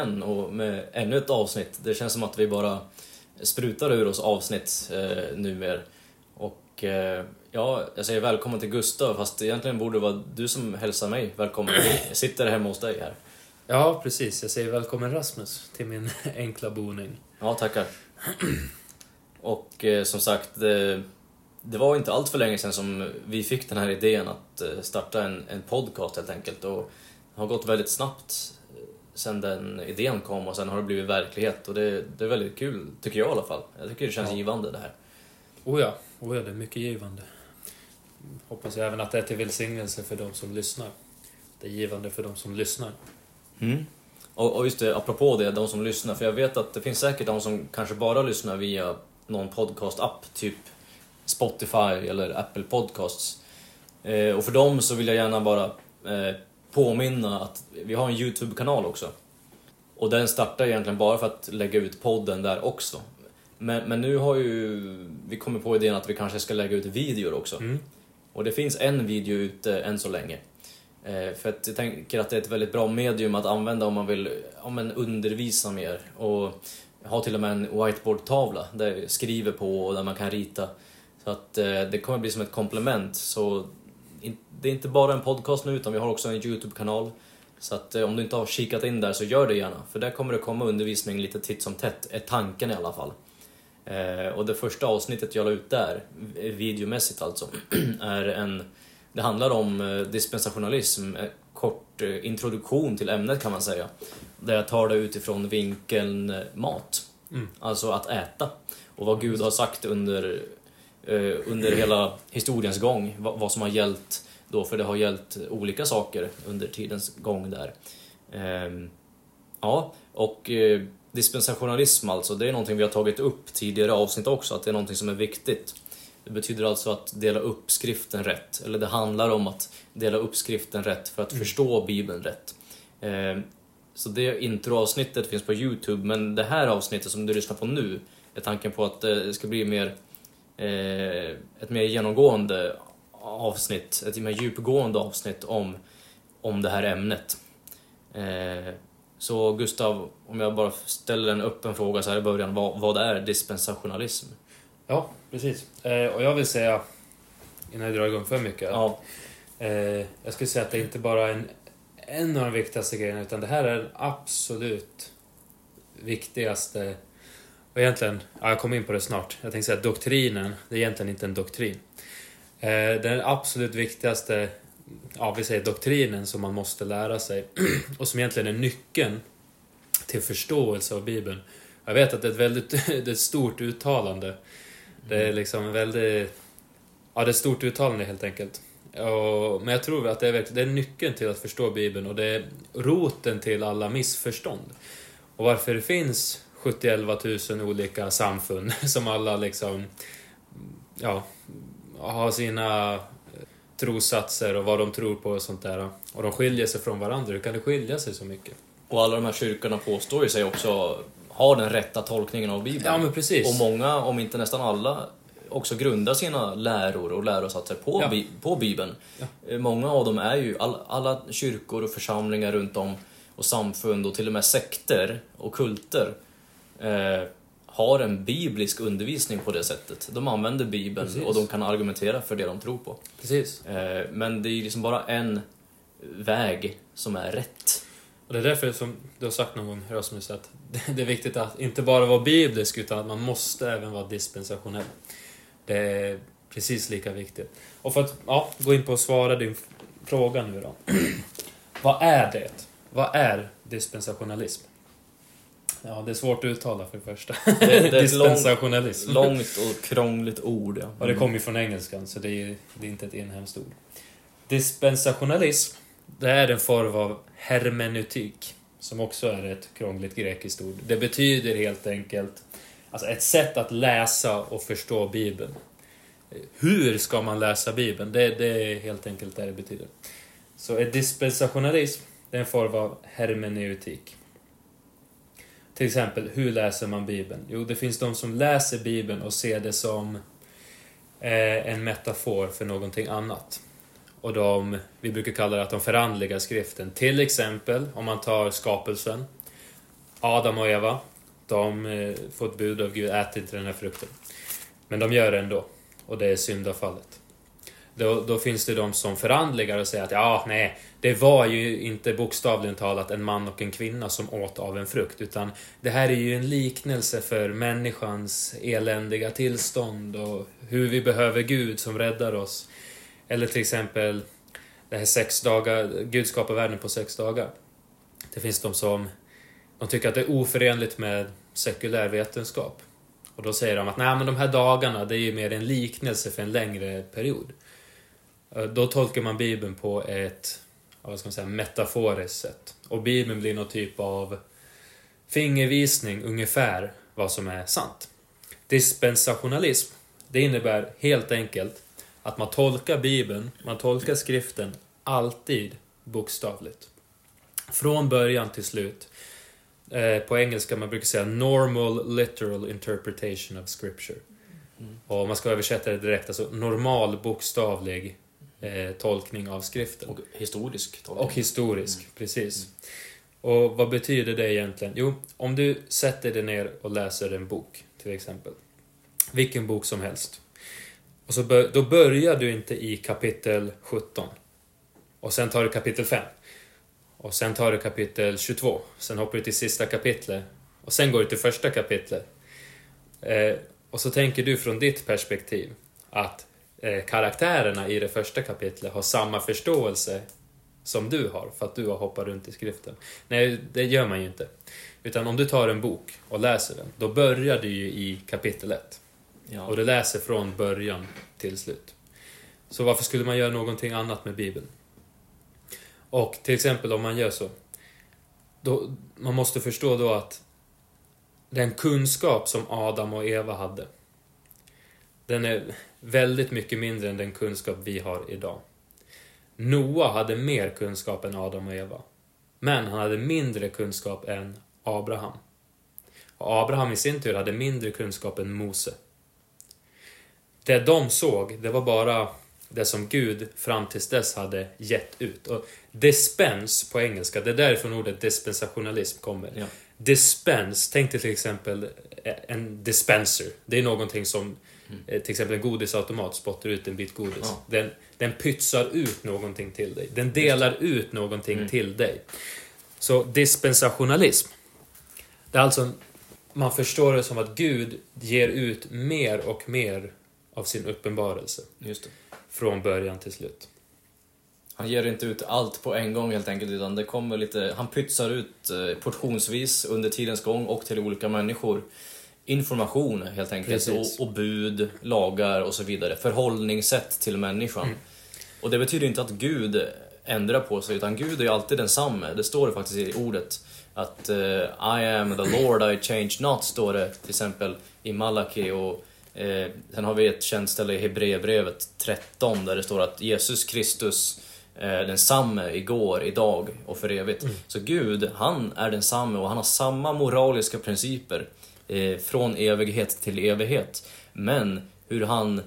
igen och med ännu ett avsnitt. Det känns som att vi bara sprutar ur oss avsnitt eh, numera. Och eh, ja, jag säger välkommen till Gustav, fast egentligen borde det vara du som hälsar mig välkommen. Jag sitter hemma hos dig här. Ja, precis. Jag säger välkommen Rasmus till min enkla boning. Ja, tackar. Och eh, som sagt, det, det var inte allt för länge sedan som vi fick den här idén att eh, starta en, en podcast helt enkelt. Och det har gått väldigt snabbt eh, sen den idén kom och sen har det blivit verklighet. Och det, det är väldigt kul, tycker jag i alla fall. Jag tycker det känns Ja. givande det här. Oh ja, oh ja, det är mycket givande. Hoppas jag även att det är till välsignelse för de som lyssnar. Det är givande för de som lyssnar. Mm. Och, och just det, apropå det, de som lyssnar. För jag vet att det finns säkert de som kanske bara lyssnar via någon podcast-app, typ Spotify eller Apple Podcasts. Eh, och för dem så vill jag gärna bara eh, påminna att vi har en YouTube-kanal också. Och den startar egentligen bara för att lägga ut podden där också. Men, men nu har ju vi kommit på idén att vi kanske ska lägga ut videor också. Mm. Och det finns en video ute än så länge. Eh, för att jag tänker att det är ett väldigt bra medium att använda om man vill ja, men undervisa mer. Och jag har till och med en whiteboardtavla där jag skriver på och där man kan rita. Så att eh, det kommer bli som ett komplement. Så det är inte bara en podcast nu utan vi har också en YouTube-kanal. Så att eh, om du inte har kikat in där så gör det gärna. För där kommer det komma undervisning lite titt som tätt, är tanken i alla fall. Eh, och det första avsnittet jag la ut där, eh, videomässigt alltså, är en... Det handlar om dispensationalism, en kort introduktion till ämnet kan man säga. Där jag tar det utifrån vinkeln mat, Mm. alltså att äta. Och vad Gud har sagt under, under hela historiens gång, vad, som har gällt då, för det har gällt olika saker under tidens gång där. Ehm, Ja, och eh, dispensationalism alltså, det är någonting vi har tagit upp tidigare avsnitt också, att det är någonting som är viktigt. Det betyder alltså att dela upp skriften rätt, eller det handlar om att dela upp skriften rätt för att förstå Bibeln rätt. Eh, så det introavsnittet finns på Youtube, men det här avsnittet som du lyssnar på nu är tanken på att eh, det ska bli mer, eh, ett mer genomgående avsnitt, ett mer djupgående avsnitt om, om det här ämnet. Eh, så Gustav, om jag bara ställer en öppen fråga så här i början, vad, vad är dispensationalism? Ja, precis. Eh, och jag vill säga, innan jag drar igång för mycket, Ja, eh, jag skulle säga att det inte bara är en, en av de viktigaste grejerna, utan det här är den absolut viktigaste och egentligen, ja, jag kommer in på det snart. Jag tänkte säga att doktrinen, det är egentligen inte en doktrin. Eh, den absolut viktigaste, ja vi säger doktrinen som man måste lära sig och som egentligen är nyckeln till förståelse av Bibeln. Jag vet att det är ett väldigt det är ett stort uttalande. Det är liksom en väldigt... Ja, det är ett stort uttalande helt enkelt. Och, men jag tror att det är, det är nyckeln till att förstå Bibeln och det är roten till alla missförstånd. Och varför det finns 70 000 olika samfund som alla liksom... Ja, har sina eh, trossatser och vad de tror på och sånt där. Och de skiljer sig från varandra. Hur kan det skilja sig så mycket? och alla de här kyrkorna påstår ju sig också ha den rätta tolkningen av Bibeln. Ja, men precis. Och många, om inte nästan alla, också grundar sina läror och lärosatser på, Ja. bi- på Bibeln. Ja. Eh, Många av dem är ju, all, alla kyrkor och församlingar runt om och samfund och till och med sekter och kulter eh, har en biblisk undervisning på det sättet. De använder Bibeln Precis. och de kan argumentera för det de tror på. Precis. Eh, men det är liksom bara en väg som är rätt. Och det är därför som du har sagt någon gång, Rasmus, att det är viktigt att inte bara vara biblisk, utan att man måste även vara dispensationell. Det är precis lika viktigt. Och för att ja, gå in på att svara din fråga nu då. Vad är det? Vad är dispensationalism? Ja, det är svårt att uttala för det första. Det, det är ett långt, långt och krångligt ord. Ja. Och det kommer ju från engelskan, så det är, det är inte ett inhemskt ord. Dispensationalism, det är en form av hermeneutik, som också är ett krångligt grekiskt ord. Det betyder helt enkelt alltså ett sätt att läsa och förstå Bibeln. Hur ska man läsa Bibeln? Det, det är helt enkelt det det betyder. Så ett dispensationalism, det är en form av hermeneutik. Till exempel, hur läser man Bibeln? Jo, det finns de som läser Bibeln och ser det som eh, en metafor för någonting annat. och de, vi brukar kalla det att de förandligar skriften. Till exempel om man tar skapelsen. Adam och Eva, de eh, får ett bud av Gud, ät inte den här frukten. Men de gör det ändå. Och det är syndafallet. Då, då finns det de som förandligar och säger att ja, nej, det var ju inte bokstavligen talat en man och en kvinna som åt av en frukt, utan det här är ju en liknelse för människans eländiga tillstånd och hur vi behöver Gud som räddar oss. Eller till exempel det här sex dagar, Gud skapar världen på sex dagar. Det finns de som de tycker att det är oförenligt med sekulär vetenskap. Och då säger de att nej men de här dagarna det är ju mer en liknelse för en längre period. Då tolkar man Bibeln på ett vad ska man säga, metaforiskt sätt. Och Bibeln blir någon typ av fingervisning ungefär vad som är sant. Dispensationalism, det innebär helt enkelt att man tolkar Bibeln, man tolkar skriften alltid bokstavligt. Från början till slut. Eh, på engelska man brukar säga normal literal interpretation of scripture. Och om man ska översätta det direkt, alltså normal bokstavlig eh, tolkning av skriften. Och historisk tolkning. Och historisk, precis. Och vad betyder det egentligen? Jo, om du sätter dig ner och läser en bok, till exempel. Vilken bok som helst. Och så bör, då börjar du inte i kapitel 17. Och sen tar du kapitel 5. Och sen tar du kapitel 22. Sen hoppar du till sista kapitlet. Och sen går du till första kapitlet. Eh, och så tänker du från ditt perspektiv att eh, karaktärerna i det första kapitlet har samma förståelse som du har, för att du har hoppat runt i skriften. Nej, det gör man ju inte. Utan om du tar en bok och läser den, då börjar du ju i kapitel 1. Ja. Och du läser från början till slut. Så varför skulle man göra någonting annat med Bibeln? Och till exempel om man gör så. Då, man måste förstå då att den kunskap som Adam och Eva hade, den är väldigt mycket mindre än den kunskap vi har idag. Noa hade mer kunskap än Adam och Eva. Men han hade mindre kunskap än Abraham. Och Abraham i sin tur hade mindre kunskap än Mose. Det de såg, det var bara det som Gud fram tills dess hade gett ut. Och dispense på engelska, det är därifrån ordet dispensationalism kommer. Ja. Dispense, tänk dig till exempel en dispenser. Det är någonting som eh, till exempel en godisautomat spottar ut en bit godis. Ja. Den, den pytsar ut någonting till dig. Den delar ut någonting Mm. till dig. Så dispensationalism. Det är alltså, man förstår det som att Gud ger ut mer och mer av sin uppenbarelse. Just det. Från början till slut. Han ger inte ut allt på en gång helt enkelt, utan det kommer lite... Han pytsar ut eh, portionsvis under tidens gång och till olika människor. Information helt enkelt, och, och bud, lagar och så vidare. Förhållningssätt till människan. Mm. Och det betyder inte att Gud ändrar på sig, utan Gud är alltid densamme. Det står det faktiskt i ordet. Att eh, I am the Lord, I change not, står det till exempel i Malaki. Och eh, sen har vi ett känt ställe i Hebreerbrevet 13 där det står att Jesus Kristus är densamme igår, idag och för evigt. Så Gud, han är densamme och han har samma moraliska principer eh, från evighet till evighet. Men hur han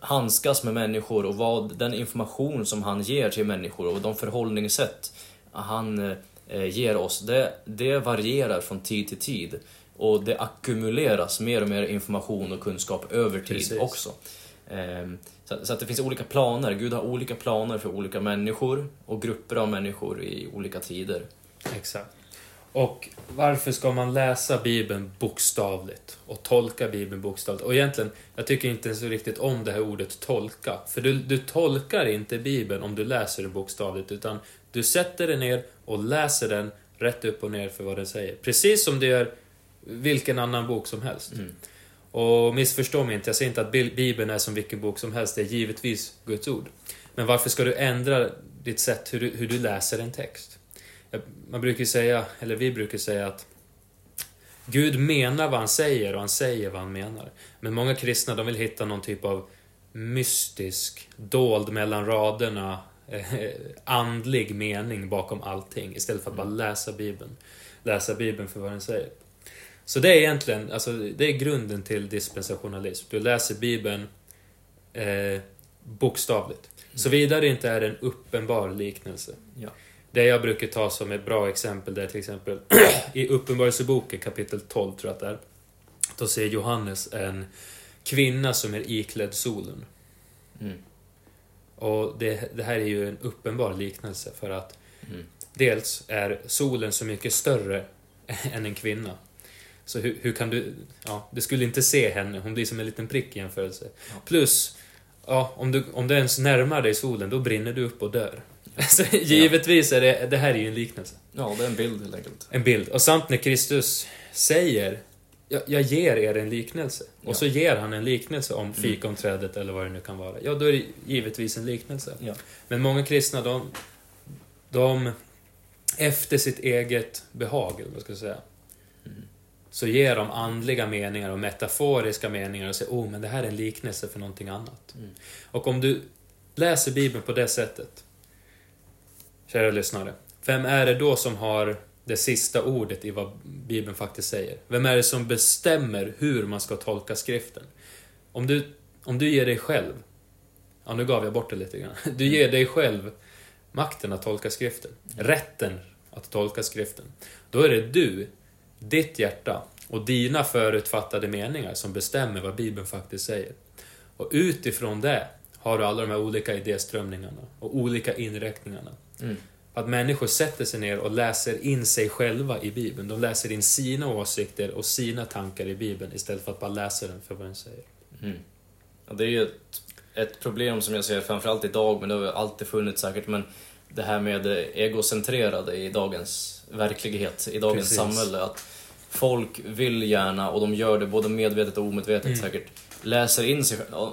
handskas med människor och vad den information som han ger till människor och de förhållningssätt han eh, ger oss, det, det varierar från tid till tid. Och det ackumuleras mer och mer information och kunskap över tid Precis. också. Ehm, Så, så att det finns olika planer. Gud har olika planer för olika människor och grupper av människor i olika tider. Exakt. Och varför ska man läsa Bibeln bokstavligt och tolka Bibeln bokstavligt? Och egentligen, jag tycker inte så riktigt om det här ordet tolka. För du, du tolkar inte Bibeln om du läser den bokstavligt, utan du sätter dig ner och läser den rätt upp och ner för vad den säger. Precis som du gör vilken annan bok som helst. Mm. Och missförstå mig inte, jag säger inte att Bi- Bibeln är som vilken bok som helst, det är givetvis Guds ord. Men varför ska du ändra ditt sätt hur du, hur du läser en text? Man brukar säga, eller vi brukar säga att Gud menar vad han säger och han säger vad han menar. Men många kristna de vill hitta någon typ av mystisk, dold mellan raderna, eh, andlig mening bakom allting istället för att bara läsa Bibeln. Läsa Bibeln för vad den säger. Så det är egentligen, alltså det är grunden till dispensationalism. Du läser Bibeln eh, bokstavligt. Såvida det inte är en uppenbar liknelse. Ja. Det jag brukar ta som ett bra exempel det är till exempel i Uppenbarelseboken kapitel 12 tror jag att det är. Då ser Johannes en kvinna som är iklädd solen. Mm. Och det, det här är ju en uppenbar liknelse för att Mm. dels är solen så mycket större än en kvinna. Så hur, hur kan du... Ja, du skulle inte se henne, hon blir som en liten prick i jämförelse. Ja. Plus, ja, om, du, om du ens närmar dig solen, då brinner du upp och dör. Så givetvis är det, det här är ju en liknelse. Ja, det är en bild helt enkelt. En bild. Och samt när Kristus säger jag, jag ger er en liknelse. Ja. Och så ger han en liknelse om Mm. fikonträdet eller vad det nu kan vara. Ja, då är det givetvis en liknelse. Ja. Men många kristna, de, de efter sitt eget behag, eller vad ska jag säga, Mm. så ger de andliga meningar och metaforiska meningar och säger oh, men det här är en liknelse för någonting annat. Mm. Och om du läser Bibeln på det sättet, kära lyssnare, vem är det då som har det sista ordet i vad Bibeln faktiskt säger? Vem är det som bestämmer hur man ska tolka skriften? Om du, om du ger dig själv, ja nu gav jag bort det lite grann, du ger dig själv makten att tolka skriften, rätten att tolka skriften, då är det du, ditt hjärta och dina förutfattade meningar som bestämmer vad Bibeln faktiskt säger. Och utifrån det har du alla de här olika idéströmningarna och olika inriktningarna. Mm. Att människor sätter sig ner och läser in sig själva i Bibeln. De läser in sina åsikter och sina tankar i Bibeln istället för att bara läsa den för vad den säger. Mm. Ja, det är ju ett, ett problem som jag ser framförallt idag, men det har alltid funnits säkert, men det här med egocentrerade i dagens verklighet, i dagens Precis. samhälle. Att folk vill gärna, och de gör det både medvetet och omedvetet Mm. säkert, läser in sig själva.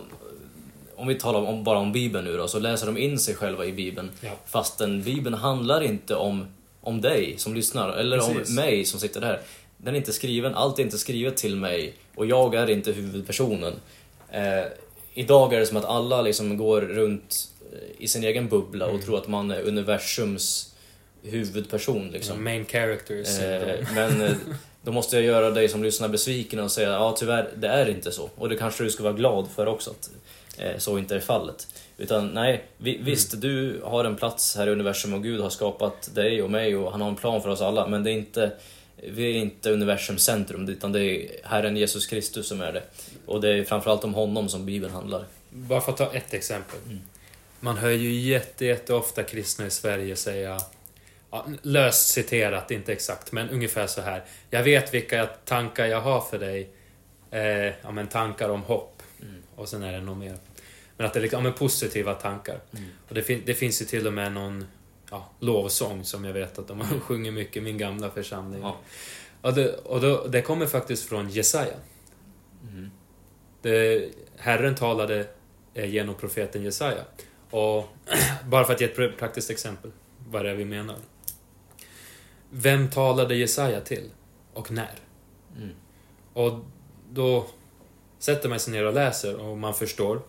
Om vi talar om, bara om Bibeln nu då, så läser de in sig själva i Bibeln. Ja. Fastän Bibeln handlar inte om, om dig som lyssnar, eller Precis. om mig som sitter där. Den är inte skriven, allt är inte skrivet till mig och jag är inte huvudpersonen. Eh, idag är det som att alla liksom går runt eh, i sin egen bubbla och Mm. tror att man är universums huvudperson. Liksom. Main characters. Eh, men eh, då måste jag göra dig som lyssnar besviken och säga ja tyvärr, det är inte så. Och det kanske du ska vara glad för också att så inte är fallet. Utan nej, vi, visst du har en plats här i universum och Gud har skapat dig och mig och han har en plan för oss alla. Men det är inte, vi är inte universums centrum utan det är Herren Jesus Kristus som är det. Och det är framförallt om honom som Bibeln handlar. Bara för att ta ett exempel. Mm. Man hör ju jätte, jätteofta kristna i Sverige säga, ja, löst citerat, inte exakt, men ungefär så här. Jag vet vilka tankar jag har för dig. Eh, ja, men tankar om hopp. Mm. Och sen är det nog mer. Men att det är liksom, ja, men positiva tankar. Mm. Och det, fin- det finns ju till och med någon ja, lovsång som jag vet att de har sjungit mycket i min gamla församling. Ja. Och, det, och då, det kommer faktiskt från Jesaja. Mm. Det, Herren talade eh, genom profeten Jesaja. Och bara för att ge ett pr- praktiskt exempel, vad det är vi menar. Vem talade Jesaja till? Och när? Mm. Och då sätter man sig ner och läser och man förstår.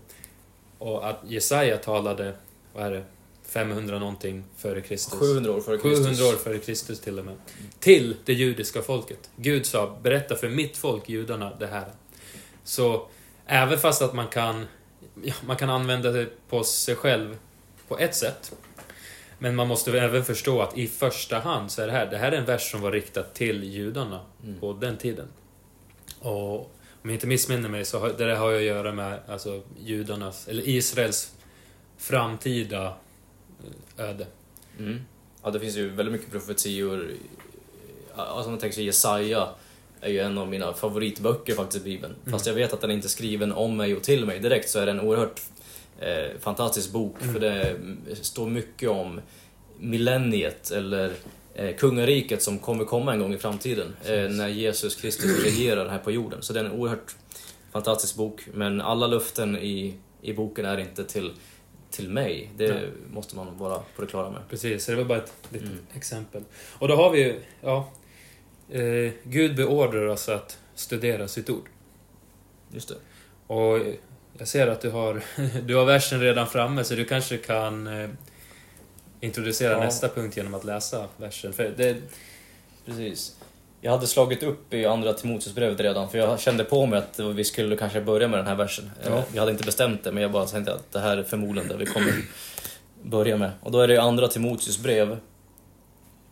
Och att Jesaja talade, vad är det, 500 någonting före Kristus. 700 år före Kristus. 700 år före Kristus till och med. Till det judiska folket. Gud sa, berätta för mitt folk, judarna, det här. Så även fast att man kan, ja, man kan använda det på sig själv på ett sätt. Men man måste även förstå att i första hand så är det här, det här är en vers som var riktad till judarna Mm. på den tiden. Och om jag inte missminner mig så har det där har ju att göra med alltså, judarnas, eller Israels framtida eh, öde. Mm. Ja, det finns ju väldigt mycket profetior. Alltså om man tänker sig Jesaja är ju en av mina favoritböcker faktiskt i Bibeln. Fast jag vet att den inte är skriven om mig och till mig direkt så är det en oerhört eh, fantastisk bok. För det står mycket om millenniet eller kungariket som kommer komma en gång i framtiden. Eh, när Jesus Kristus regerar här på jorden. Så det är en oerhört fantastisk bok. Men alla luften i, i boken är inte till, till mig. Det Nej. måste man vara på det klara med. Precis, så det var bara ett litet Mm. exempel. Och då har vi ju, ja... Eh, Gud beordrar oss att studera sitt ord. Just det. Och jag ser att du har, du har versen redan framme, så du kanske kan eh, introducera Ja. nästa punkt genom att läsa versen. För det, Precis. Jag hade slagit upp i andra Timoteusbrevet redan, för jag kände på mig att vi skulle kanske börja med den här versen. Ja. Eh, Jag hade inte bestämt det, men jag bara tänkte att det här är förmodligen det vi kommer börja med. Och då är det andra Timoteusbrev,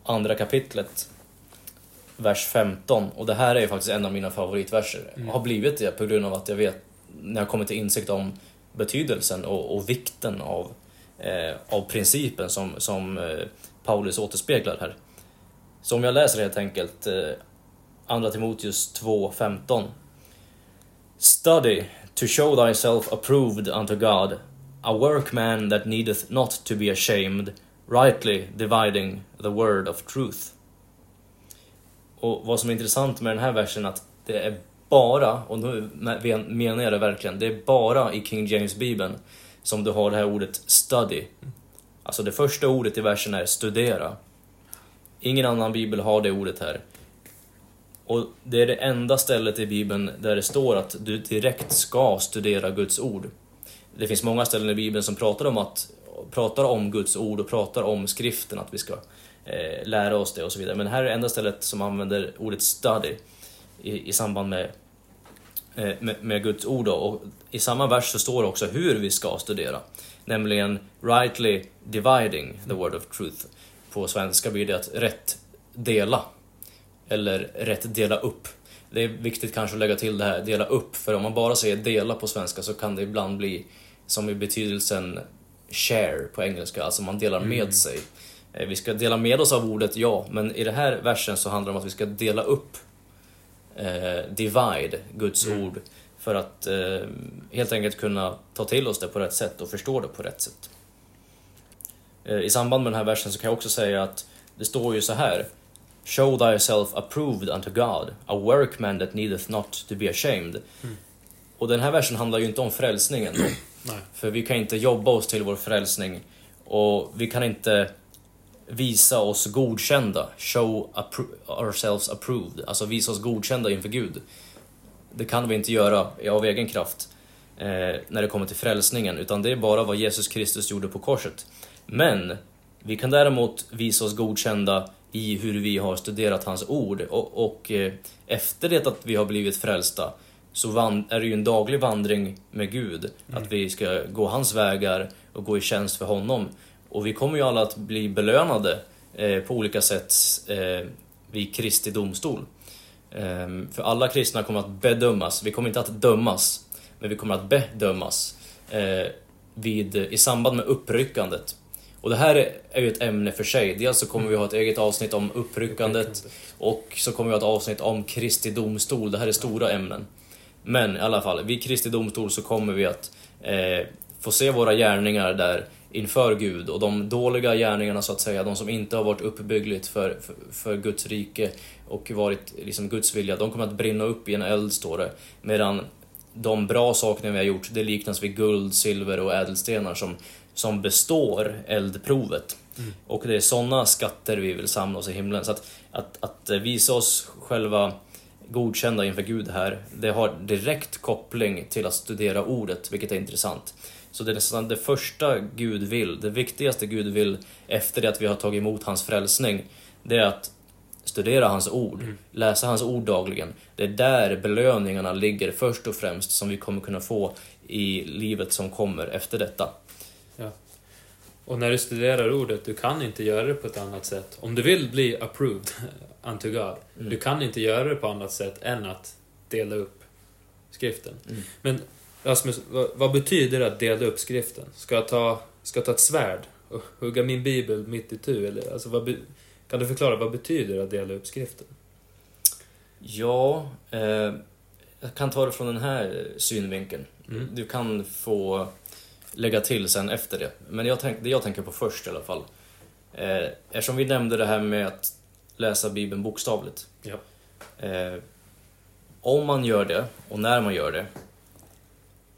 andra kapitlet, vers 15. Och det här är ju faktiskt en av mina favoritverser. Mm. Har blivit det på grund av att jag vet, när jag kommit till insikt om betydelsen och, och vikten av, Eh, av principen som, som eh, Paulus återspeglar här. Så om jag läser helt enkelt eh, Andra Timoteus 2.15 Study to show thyself approved unto God, a workman that needeth not to be ashamed, rightly dividing the word of truth. Och vad som är intressant med den här versen att det är bara, och nu menar jag det verkligen, det är bara i King James-bibeln som du har det här ordet study. Alltså det första ordet i versen är studera. Ingen annan bibel har det ordet här. Och det är det enda stället i bibeln där det står att du direkt ska studera Guds ord. Det finns många ställen i bibeln som pratar om, att, pratar om Guds ord och pratar om skriften, att vi ska eh, lära oss det och så vidare. Men här är det enda stället som använder ordet study i, i samband med, eh, med, med Guds ord. Då. Och i samma vers så står det också hur vi ska studera. Nämligen rightly dividing the word of truth. På svenska blir det att rätt dela. Eller rätt dela upp. Det är viktigt kanske att lägga till det här, dela upp. För om man bara säger dela på svenska så kan det ibland bli som i betydelsen share på engelska, alltså man delar med Mm. sig. Eh, Vi ska dela med oss av ordet, ja, men i den här versen så handlar det om att vi ska dela upp, eh, divide, Guds Mm. ord, för att eh, helt enkelt kunna ta till oss det på rätt sätt och förstå det på rätt sätt. Eh, I samband med den här versen så kan jag också säga att det står ju så här Show thyself approved unto God, a workman that needeth not to be ashamed. Mm. Och den här versen handlar ju inte om frälsningen. För vi kan inte jobba oss till vår frälsning och vi kan inte visa oss godkända, show appro- ourselves approved, alltså visa oss godkända inför Gud. Det kan vi inte göra av egen kraft eh, när det kommer till frälsningen, utan det är bara vad Jesus Kristus gjorde på korset. Men vi kan däremot visa oss godkända i hur vi har studerat hans ord och, och eh, efter det att vi har blivit frälsta så är det ju en daglig vandring med Gud. Att vi ska gå hans vägar och gå i tjänst för honom. Och vi kommer ju alla att bli belönade eh, på olika sätt eh, vid Kristi domstol. Ehm, för alla kristna kommer att bedömas. Vi kommer inte att dömas, men vi kommer att bedömas eh, vid, i samband med uppryckandet. Och det här är- är ju ett ämne för sig. Dels så kommer vi ha ett eget avsnitt om uppryckandet och så kommer vi ha ett avsnitt om Kristi domstol. Det här är stora ämnen. Men i alla fall, vid Kristi domstol så kommer vi att eh, få se våra gärningar där inför Gud och de dåliga gärningarna så att säga, de som inte har varit uppbyggligt för, för, för Guds rike och varit liksom Guds vilja, de kommer att brinna upp i en eld står det. Medan de bra sakerna vi har gjort, det liknas vid guld, silver och ädelstenar som, som består eldprovet. Mm. Och det är sådana skatter vi vill samla oss i himlen. Så att, att, att visa oss själva godkända inför Gud här, det har direkt koppling till att studera ordet, vilket är intressant. Så det är nästan det första Gud vill, det viktigaste Gud vill efter det att vi har tagit emot hans frälsning, det är att studera hans ord, Mm. läsa hans ord dagligen. Det är där belöningarna ligger först och främst som vi kommer kunna få i livet som kommer efter detta. Och när du studerar ordet, du kan inte göra det på ett annat sätt. Om du vill bli approved unto God, Mm. du kan inte göra det på annat sätt än att dela upp skriften. Mm. Men Rasmus, vad, vad betyder det att dela upp skriften? Ska jag ta, ska jag ta ett svärd och hugga min bibel mitt i tu? Eller, alltså, vad, kan du förklara, vad betyder det att dela upp skriften? Ja, eh, jag kan ta det från den här synvinkeln. Mm. Du kan få lägga till sen efter det. Men jag tänk, det jag tänker på först i alla fall. Eh, eftersom vi nämnde det här med att läsa Bibeln bokstavligt. Ja. Eh, om man gör det, och när man gör det,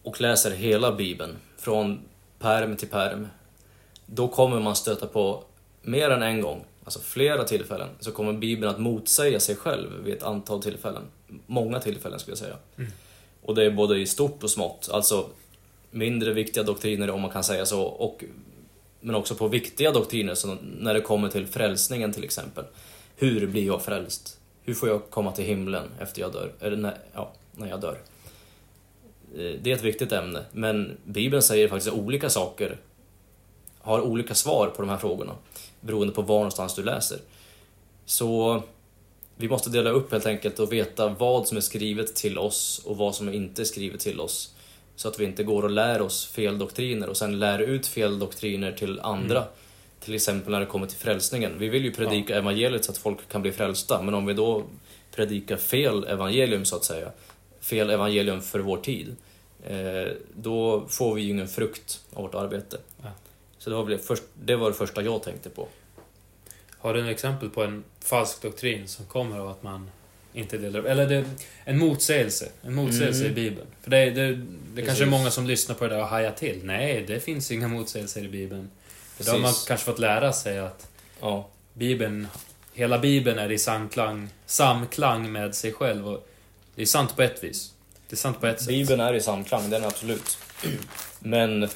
och läser hela Bibeln, från perm till perm, då kommer man stöta på mer än en gång, alltså flera tillfällen, så kommer Bibeln att motsäga sig själv vid ett antal tillfällen. Många tillfällen skulle jag säga. Mm. Och det är både i stort och smått, alltså mindre viktiga doktriner om man kan säga så, och, men också på viktiga doktriner, så när det kommer till frälsningen till exempel. Hur blir jag frälst? hur får jag komma till himlen efter jag dör? Eller när, ja, när jag dör. Eh, Det är ett viktigt ämne, men Bibeln säger faktiskt olika saker, har olika svar på de här frågorna, beroende på var någonstans du läser. Så vi måste dela upp helt enkelt och veta vad som är skrivet till oss och vad som inte är skrivet till oss. Så att vi inte går och lär oss fel doktriner och sen lär ut fel doktriner till andra. Till exempel när det kommer till frälsningen. Vi vill ju predika evangeliet så att folk kan bli frälsta, men om vi då predikar fel evangelium så att säga, fel evangelium för vår tid, då får vi ju ingen frukt av vårt arbete. Ja. Så det var, det, först, det var det första jag tänkte på. Har du något exempel på en falsk doktrin som kommer av att man inte delar upp? Eller det, en motsägelse. En motsägelse Mm. i Bibeln. För det, det, det kanske är många som lyssnar på det där och hajar till. Nej, det finns inga motsägelser i Bibeln. Då har man kanske fått lära sig att Ja, Bibeln, hela Bibeln är i samklang, samklang med sig själv. Och det är sant på ett vis. Det är sant på ett sätt. Bibeln är i samklang, den är absolut. Men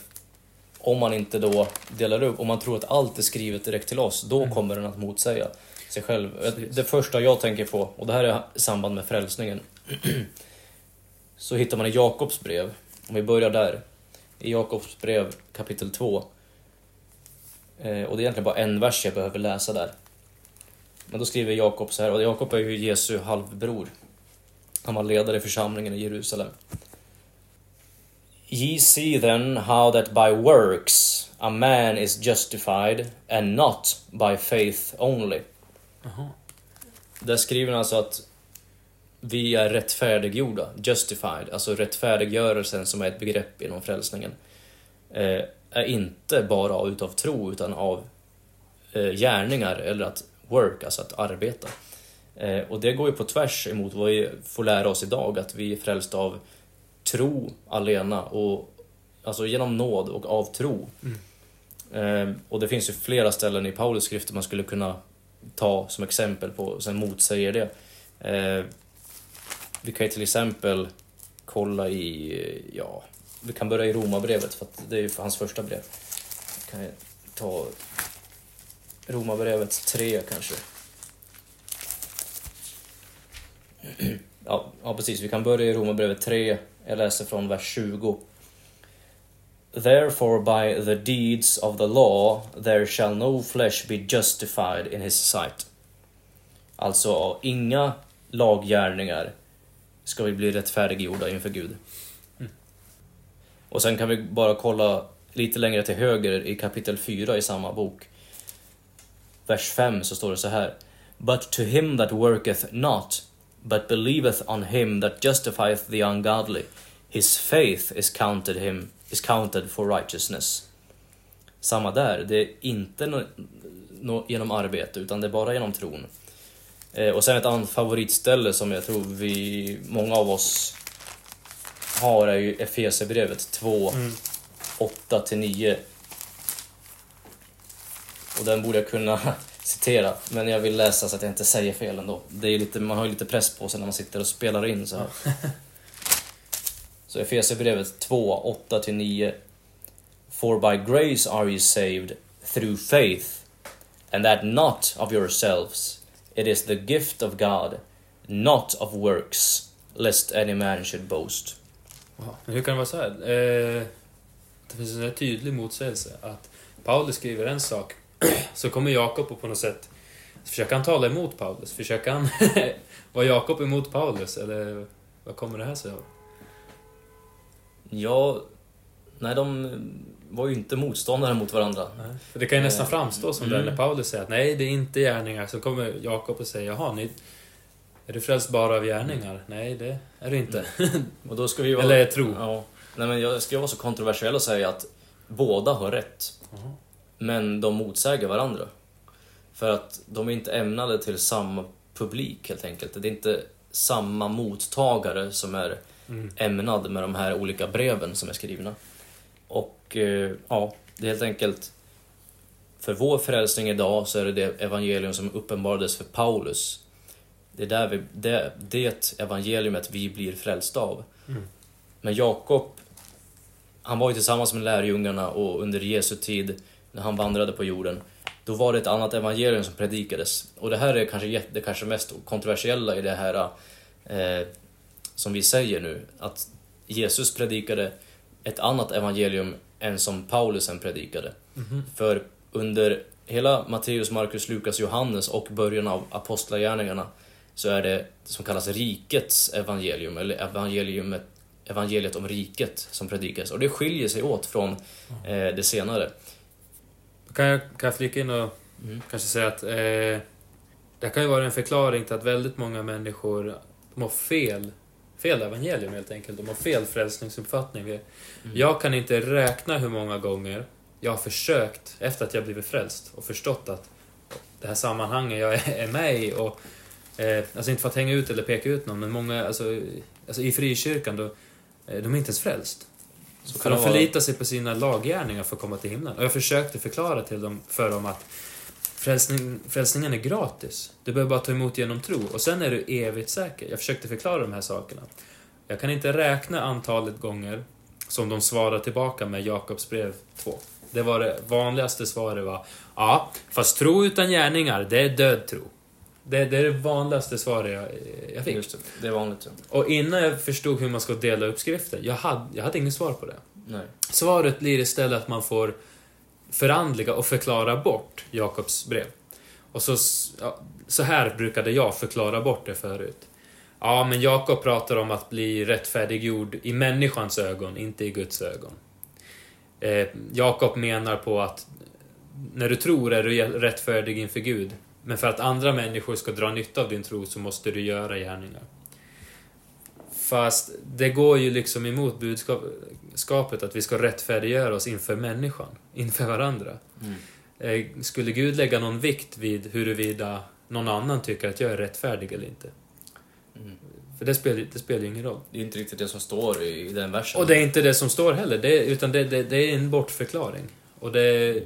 om man inte då delar upp, om man tror att allt är skrivet direkt till oss, då kommer den att motsäga sig själv. Precis. Det första jag tänker på, och det här är i samband med frälsningen, så hittar man i Jakobs brev, om vi börjar där, i Jakobs brev kapitel 2. Eh, och det är egentligen bara en vers jag behöver läsa där. Men då skriver Jakob så här, och Jakob är ju Jesu halvbror. Han var ledare i församlingen i Jerusalem. Ye see then how that by works a man is justified and not by faith only. Jaha. Där skriver han alltså att vi är rättfärdiggjorda, justified, alltså rättfärdiggörelsen som är ett begrepp inom frälsningen, eh, är inte bara utav tro utan av eh, gärningar eller att work, alltså att arbeta. Eh, och det går ju på tvärs emot vad vi får lära oss idag, att vi är frälsta av tro alena och alltså genom nåd och av tro. Eh, och det finns ju flera ställen i Paulus skrifter man skulle kunna ta som exempel på, och sen motsäger det. Eh, vi kan ju till exempel kolla i, ja, vi kan börja i Romarbrevet för att det är ju för hans första brev. Vi kan ta Romarbrevet 3 kanske. Ja, ja, precis. Vi kan börja i Romarbrevet 3. Jag läser från vers 20. Therefore by the deeds of the law there shall no flesh be justified in his sight. Alltså, inga laggärningar ska vi bli rättfärdiggjorda inför Gud. Och sen kan vi bara kolla lite längre till höger i kapitel 4 i samma bok. Vers 5 så står det så här. But to him that worketh not, but believeth on him that justifieth the ungodly, his faith is counted, him, is counted for righteousness. Samma där, det är inte no, no, genom arbete utan det är bara genom tron. Eh, och sen ett annat favoritställe som jag tror vi, många av oss har är ju Efesierbrevet 2, Mm. 8-9. Och den borde jag kunna citera, men jag vill läsa så att jag inte säger fel ändå. Det är lite, man har ju lite press på sig när man sitter och spelar in så här. Så Efesierbrevet 2, 8-9. For by grace are you saved through faith, and that not of yourselves. It is the gift of God, not of works, lest any man should boast. Wow. Hur kan det vara så här? Eh, det finns en tydlig motsägelse. Att Paulus skriver en sak, så kommer Jakob och på något sätt försöker han tala emot Paulus. Försöker han vara Jakob emot Paulus? Eller vad kommer det här sig av? Ja, nej de var ju inte motståndare mot varandra. Nej. För det kan ju nästan Eh, framstå som mm. det när Paulus säger att nej, det är inte gärningar. Så kommer Jakob och säger jaha, ni, är du frälst bara av gärningar? Nej, det är du inte. Och då ska vi vara... Eller tro. Ja. Nej, men jag ska vara så kontroversiell och säga att båda har rätt. Jaha. Men de motsäger varandra. För att de är inte ämnade till samma publik helt enkelt. Det är inte samma mottagare som är Mm. ämnad med de här olika breven som är skrivna. Och eh, ja, det är helt enkelt för vår frälsning idag så är det det evangelium som uppenbarades för Paulus. Det är där vi, det, det evangeliumet vi blir frälsta av. Mm. Men Jakob, han var ju tillsammans med lärjungarna och under Jesu tid, när han vandrade på jorden, då var det ett annat evangelium som predikades. Och det här är kanske det kanske mest kontroversiella i det här eh, som vi säger nu, att Jesus predikade ett annat evangelium än som Paulusen predikade. För under hela Matteus, Markus, Lukas, Johannes och början av Apostlagärningarna så är det som kallas rikets evangelium, eller evangeliumet, evangeliet om riket som predikas. Och det skiljer sig åt från eh, det senare. Kan jag, kan jag flika in och Mm. kanske säga att eh, det kan ju vara en förklaring till att väldigt många människor har fel, fel evangelium helt enkelt. De har fel frälsningsuppfattning. Vi- Jag kan inte räkna hur många gånger jag har försökt, efter att jag blivit frälst, och förstått att det här sammanhanget jag är är med i och eh, Alltså inte för att hänga ut eller peka ut någon, men många, alltså, alltså i frikyrkan, då, eh, de är inte ens frälst. Så För de förlitar sig på sina laggärningar för att komma till himlen. Och jag försökte förklara till dem, för dem att frälsning, frälsningen är gratis. Du behöver bara ta emot genom tro och sen är du evigt säker. Jag försökte förklara de här sakerna. Jag kan inte räkna antalet gånger som de svarar tillbaka med Jakobs brev 2. Det var det vanligaste svaret var Ja, fast tro utan gärningar, det är död tro. Det, det är det vanligaste svaret jag, jag fick. Just det, det är vanligt. Ja. Och innan jag förstod hur man ska dela upp skriften, jag hade, jag hade inget svar på det. Nej. Svaret blir istället att man får förandliga och förklara bort Jakobs brev. Och så, så här brukade jag förklara bort det förut. Ja, men Jakob pratar om att bli rättfärdiggjord i människans ögon, inte i Guds ögon. Eh, Jakob menar på att när du tror är du rättfärdig inför Gud, men för att andra människor ska dra nytta av din tro så måste du göra gärningar. Fast det går ju liksom emot budskapet att vi ska rättfärdiggöra oss inför människan, inför varandra. Mm. Eh, Skulle Gud lägga någon vikt vid huruvida någon annan tycker att jag är rättfärdig eller inte? Mm. För det spelar, det spelar ju ingen roll. Det är inte riktigt det som står i, i den versen. Och det är inte det som står heller, det, utan det, det, det är en bortförklaring. Och det,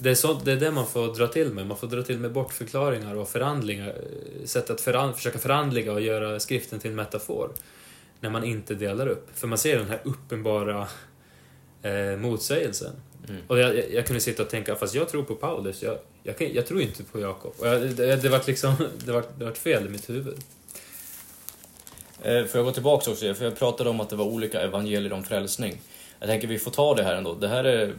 det, är så, det är det man får dra till med. Man får dra till med bortförklaringar och förhandlingar. eh, Sätt att föran, försöka förhandliga och göra skriften till en metafor. När man inte delar upp. För man ser den här uppenbara eh, motsägelsen. Mm. Och jag, jag, jag kunde sitta och tänka, fast jag tror på Paulus, jag, jag, kan, jag tror inte på Jakob. Och jag, det, det var liksom, det var, det var fel i mitt huvud. Eh, Får jag gå tillbaka också? För jag pratade om att det var olika evangelier om frälsning. Jag tänker vi får ta det här ändå. Det här är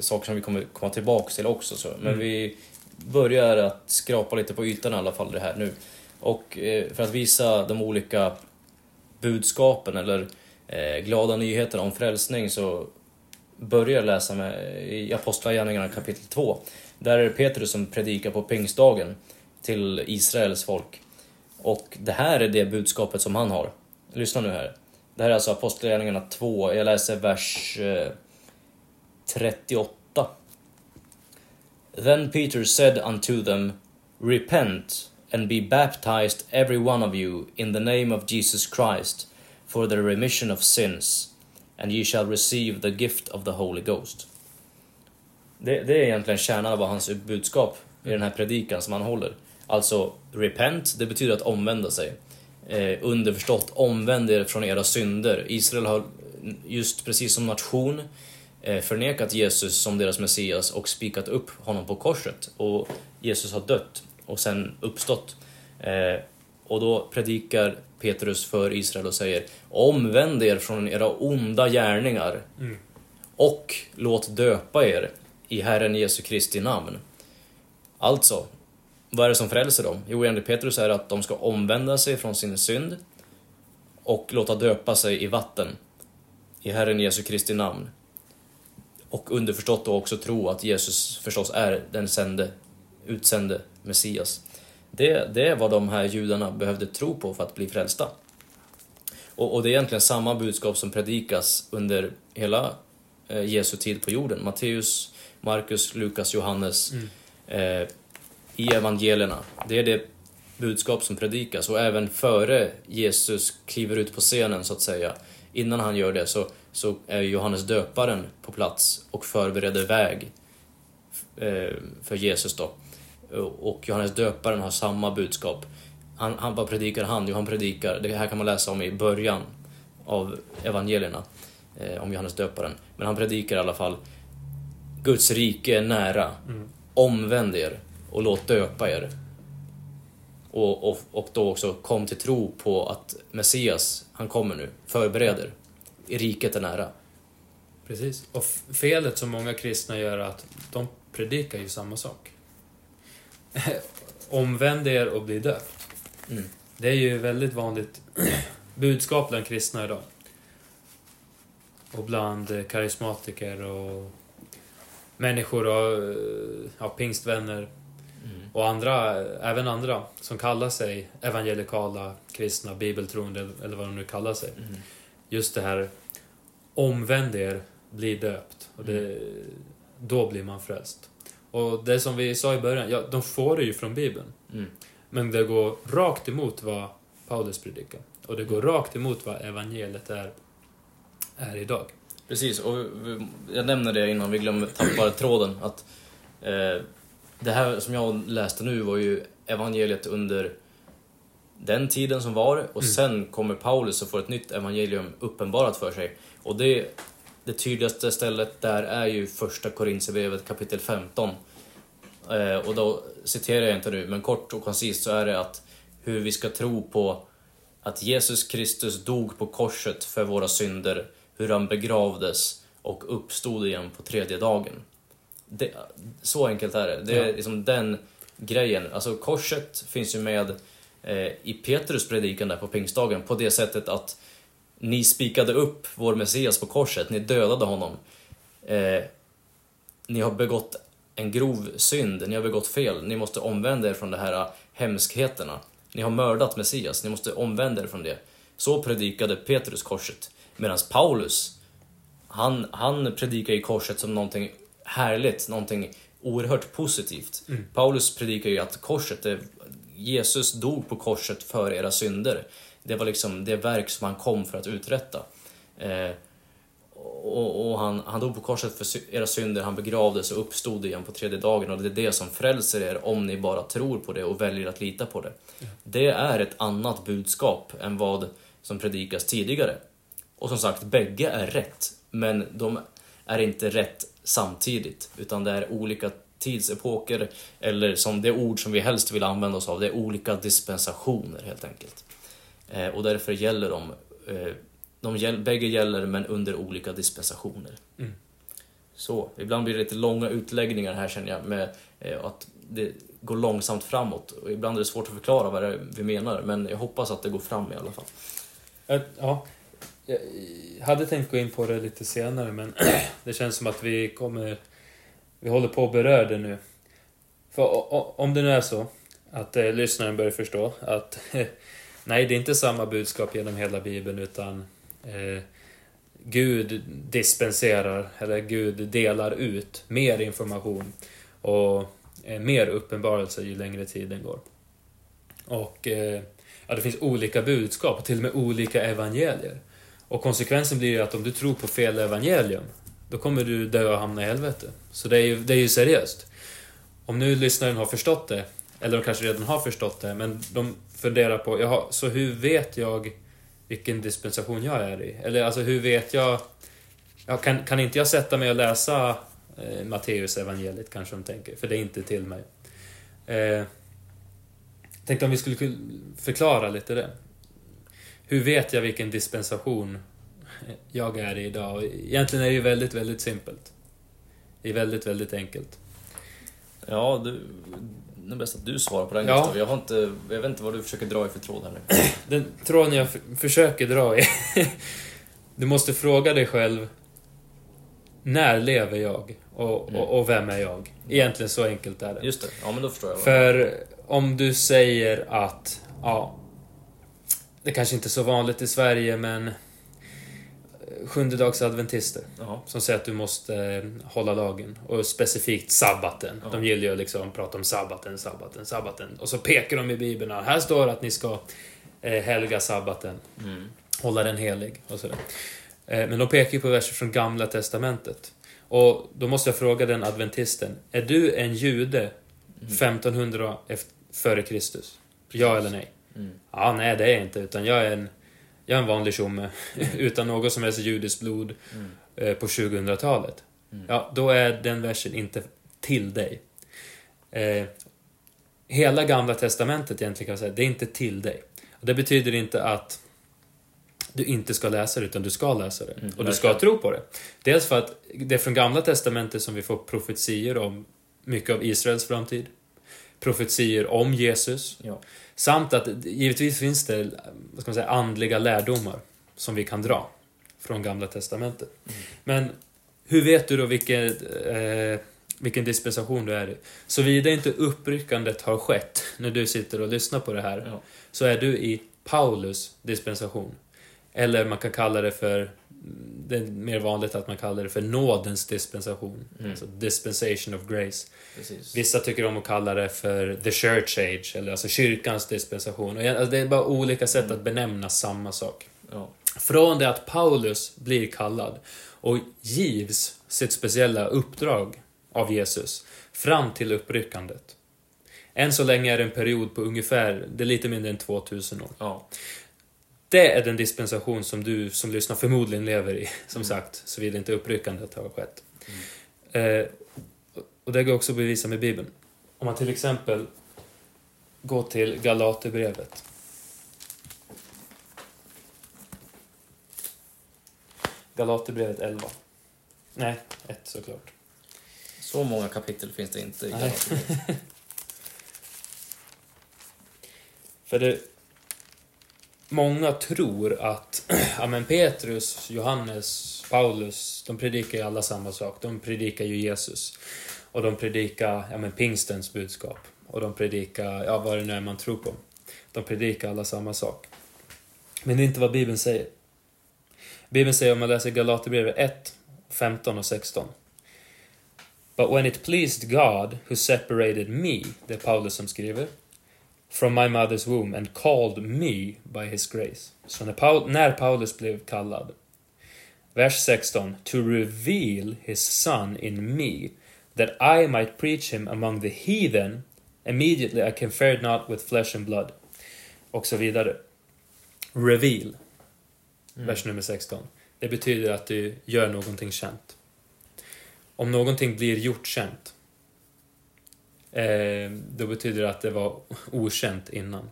saker som vi kommer komma tillbaka till också. Så. Men Mm. vi börjar att skrapa lite på ytan i alla fall det här nu. Och eh, för att visa de olika budskapen eller eh, glada nyheterna om frälsning så börjar jag läsa med, i Apostlagärningarna kapitel 2. Där är det Petrus som predikar på pingstdagen till Israels folk. Och det här är det budskapet som han har. Lyssna nu här. Det här är alltså Apostlagärningarna 2, jag läser vers eh, 38. Then Peter said unto them, Repent and be baptized every one of you in the name of Jesus Christ for the remission of sins, and ye shall receive the gift of the Holy Ghost. Det, det är egentligen kärnan av hans budskap i den här predikan som han håller. Alltså, repent, det betyder att omvända sig. Eh, underförstått, omvänd er från era synder. Israel har just precis som nation eh, förnekat Jesus som deras Messias och spikat upp honom på korset. Och Jesus har dött och sen uppstått. Eh, och då predikar Petrus för Israel och säger Omvänd er från era onda gärningar Mm. och låt döpa er i Herren Jesu Kristi namn. Alltså, vad är det som frälser dem? Jo, enligt Petrus är det att de ska omvända sig från sin synd och låta döpa sig i vatten i Herren Jesu Kristi namn. Och underförstått då också tro att Jesus förstås är den sände, utsände Messias. Det, det är vad de här judarna behövde tro på för att bli frälsta. Och, och det är egentligen samma budskap som predikas under hela eh, Jesu tid på jorden. Matteus, Markus, Lukas, Johannes. Mm. Eh, I evangelierna. Det är det budskap som predikas och även före Jesus kliver ut på scenen så att säga. Innan han gör det så, så är Johannes döparen på plats och förbereder väg eh, för Jesus då. Och Johannes döparen har samma budskap. Han, han, vad predikar han? Jo, han predikar, det här kan man läsa om i början av evangelierna, eh, om Johannes döparen. Men han predikar i alla fall, Guds rike är nära. Mm. omvänd er och låt döpa er. Och, och, och då också kom till tro på att Messias, han kommer nu, förbereder. I riket är nära. Precis. Och felet som många kristna gör är att de predikar ju samma sak. Omvänd er och bli döpt. Mm. Det är ju väldigt vanligt budskap bland kristna idag. Och bland eh, karismatiker och människor och eh, ja, pingstvänner Mm. och andra, även andra som kallar sig evangelikala, kristna, bibeltroende eller vad de nu kallar sig. Mm. Just det här omvänd er, bli döpt. Och det, då blir man frälst. Och det som vi sa i början, ja, de får det ju från Bibeln. Mm. Men det går rakt emot vad Paulus predikar. Och det går rakt emot vad evangeliet är, är idag. Precis, och jag nämner det innan vi glömmer tappar tråden. Att eh, det här som jag läste nu var ju evangeliet under den tiden som var och Mm. sen kommer Paulus och får ett nytt evangelium uppenbarat för sig. Och det, det tydligaste stället där är ju första Korintierbrevet kapitel 15. Eh, och då citerar jag inte nu, men kort och koncist så är det att hur vi ska tro på att Jesus Kristus dog på korset för våra synder, hur han begravdes och uppstod igen på tredje dagen. Det, så enkelt är det. Det är Ja. liksom den grejen. Alltså korset finns ju med eh, i Petrus predikan där på pingstdagen på det sättet att ni spikade upp vår Messias på korset, ni dödade honom. Eh, ni har begått en grov synd, ni har begått fel, ni måste omvända er från de här hemskheterna. Ni har mördat Messias, ni måste omvända er från det. Så predikade Petrus korset. Medan Paulus, han, han predikar ju korset som någonting härligt, någonting oerhört positivt. Mm. Paulus predikar ju att korset, det, Jesus dog på korset för era synder. Det var liksom det verk som han kom för att uträtta. Eh, och, och han, han dog på korset för era synder, han begravdes och uppstod igen på tredje dagen och det är det som frälser er om ni bara tror på det och väljer att lita på det. Det är ett annat budskap än vad som predikas tidigare. Och som sagt, bägge är rätt, men de är inte rätt samtidigt, utan det är olika tidsepoker, eller som det ord som vi helst vill använda oss av, det är olika dispensationer helt enkelt. Eh, och därför gäller de, eh, de gäll, bägge gäller men under olika dispensationer. Mm. Så, ibland blir det lite långa utläggningar här känner jag, med eh, att det går långsamt framåt. Och ibland är det svårt att förklara vad det är vi menar, men jag hoppas att det går fram i alla fall. Eh, Ja, jag hade tänkt gå in på det lite senare men det känns som att vi kommer... Vi håller på att beröra det nu. För om det nu är så att eh, lyssnaren börjar förstå att nej, det är inte samma budskap genom hela Bibeln utan eh, Gud dispenserar, eller Gud delar ut mer information och eh, mer uppenbarelse ju längre tiden går. Och eh, ja, det finns olika budskap, till och med olika evangelier. Och konsekvensen blir ju att om du tror på fel evangelium, då kommer du dö och hamna i helvete. Så det är ju, det är ju seriöst. Om nu lyssnaren har förstått det, eller de kanske redan har förstått det, men de funderar på, jaha, så hur vet jag vilken dispensation jag är i? Eller alltså hur vet jag... Ja, kan, kan inte jag sätta mig och läsa eh, Matteus evangeliet kanske de tänker, för det är inte till mig. Eh, tänkte om vi skulle förklara lite det. Hur vet jag vilken dispensation jag är i idag? Och Egentligen är det ju väldigt, väldigt simpelt. Det är väldigt, väldigt enkelt. Ja, du, det är bäst att du svarar på den Ja. Gustav. Jag, har inte, jag vet inte vad du försöker dra i för tråd här nu. Den tråden jag försöker dra i... du måste fråga dig själv när lever jag? Och, Mm. och, och vem är jag? Egentligen så enkelt är det. Just det, ja men då förstår jag. För om du säger att, ja, det kanske inte är så vanligt i Sverige men eh, sjundedagsadventister Jaha. som säger att du måste eh, hålla lagen och specifikt sabbaten. Ja. De gillar ju liksom att prata om sabbaten, sabbaten, sabbaten och så pekar de i bibeln här står det att ni ska eh, helga sabbaten, Mm. hålla den helig och sådär. Men de pekar ju på verser från Gamla Testamentet. Och då måste jag fråga den adventisten, är du en jude Mm. 1500 efter, före Kristus? Ja eller nej? Mm. Ja, nej det är jag inte, utan jag är en, jag är en vanlig tjomme utan något som helst judiskt blod Mm. eh, på 2000-talet. Mm. Ja, då är den versen inte till dig. Eh, hela Gamla Testamentet egentligen kan man säga, det är inte till dig. Det betyder inte att du inte ska läsa det, utan du ska läsa det. Mm, och du ska tro på det. Dels för att det är från Gamla Testamentet som vi får profetier om mycket av Israels framtid. Profetier om Jesus. Ja. Samt att givetvis finns det vad ska man säga, andliga lärdomar som vi kan dra från Gamla Testamentet. Men hur vet du då vilken, eh, vilken dispensation du är i? Såvida inte uppryckandet har skett när du sitter och lyssnar på det här, Ja. så är du i Paulus dispensation. Eller man kan kalla det för, det är mer vanligt att man kallar det för nådens dispensation. Mm. Alltså dispensation of grace. Precis. Vissa tycker om att kalla det för the church age, eller alltså kyrkans dispensation. Och alltså det är bara olika sätt att benämna samma sak. Ja. Från det att Paulus blir kallad och givs sitt speciella uppdrag av Jesus fram till uppryckandet. Än så länge är det en period på ungefär, det är lite mindre än 2000 år. Ja. Det är den dispensation som du som lyssnar förmodligen lever i, som sagt, såvida inte uppryckandet har skett. Eh, och det går också att bevisa med Bibeln. Om man till exempel går till Galaterbrevet. Galaterbrevet 11. Nej, 1 såklart. Så många kapitel finns det inte i. Galaterbrevet. För det... Många tror att ja, men Petrus, Johannes, Paulus, de predikar ju alla samma sak. De predikar ju Jesus. Och de predikar ja, men pingstens budskap. Och de predikar, ja vad det nu är man tror på. De predikar alla samma sak. Men det är inte vad Bibeln säger. Bibeln säger om man läser Galaterbrevet 1, 15 och 16. But when it pleased God who separated me, det är Paulus som skriver, from my mother's womb and called me by his grace. Så när, Paul, när Paulus blev kallad, vers 16, to reveal his son in me, that I might preach him among the heathen, immediately I conferred not with flesh and blood. Och så vidare. Reveal, vers nummer 16. Det betyder att du gör någonting känt. Om någonting blir gjort känt, eh, då betyder det att det var okänt innan.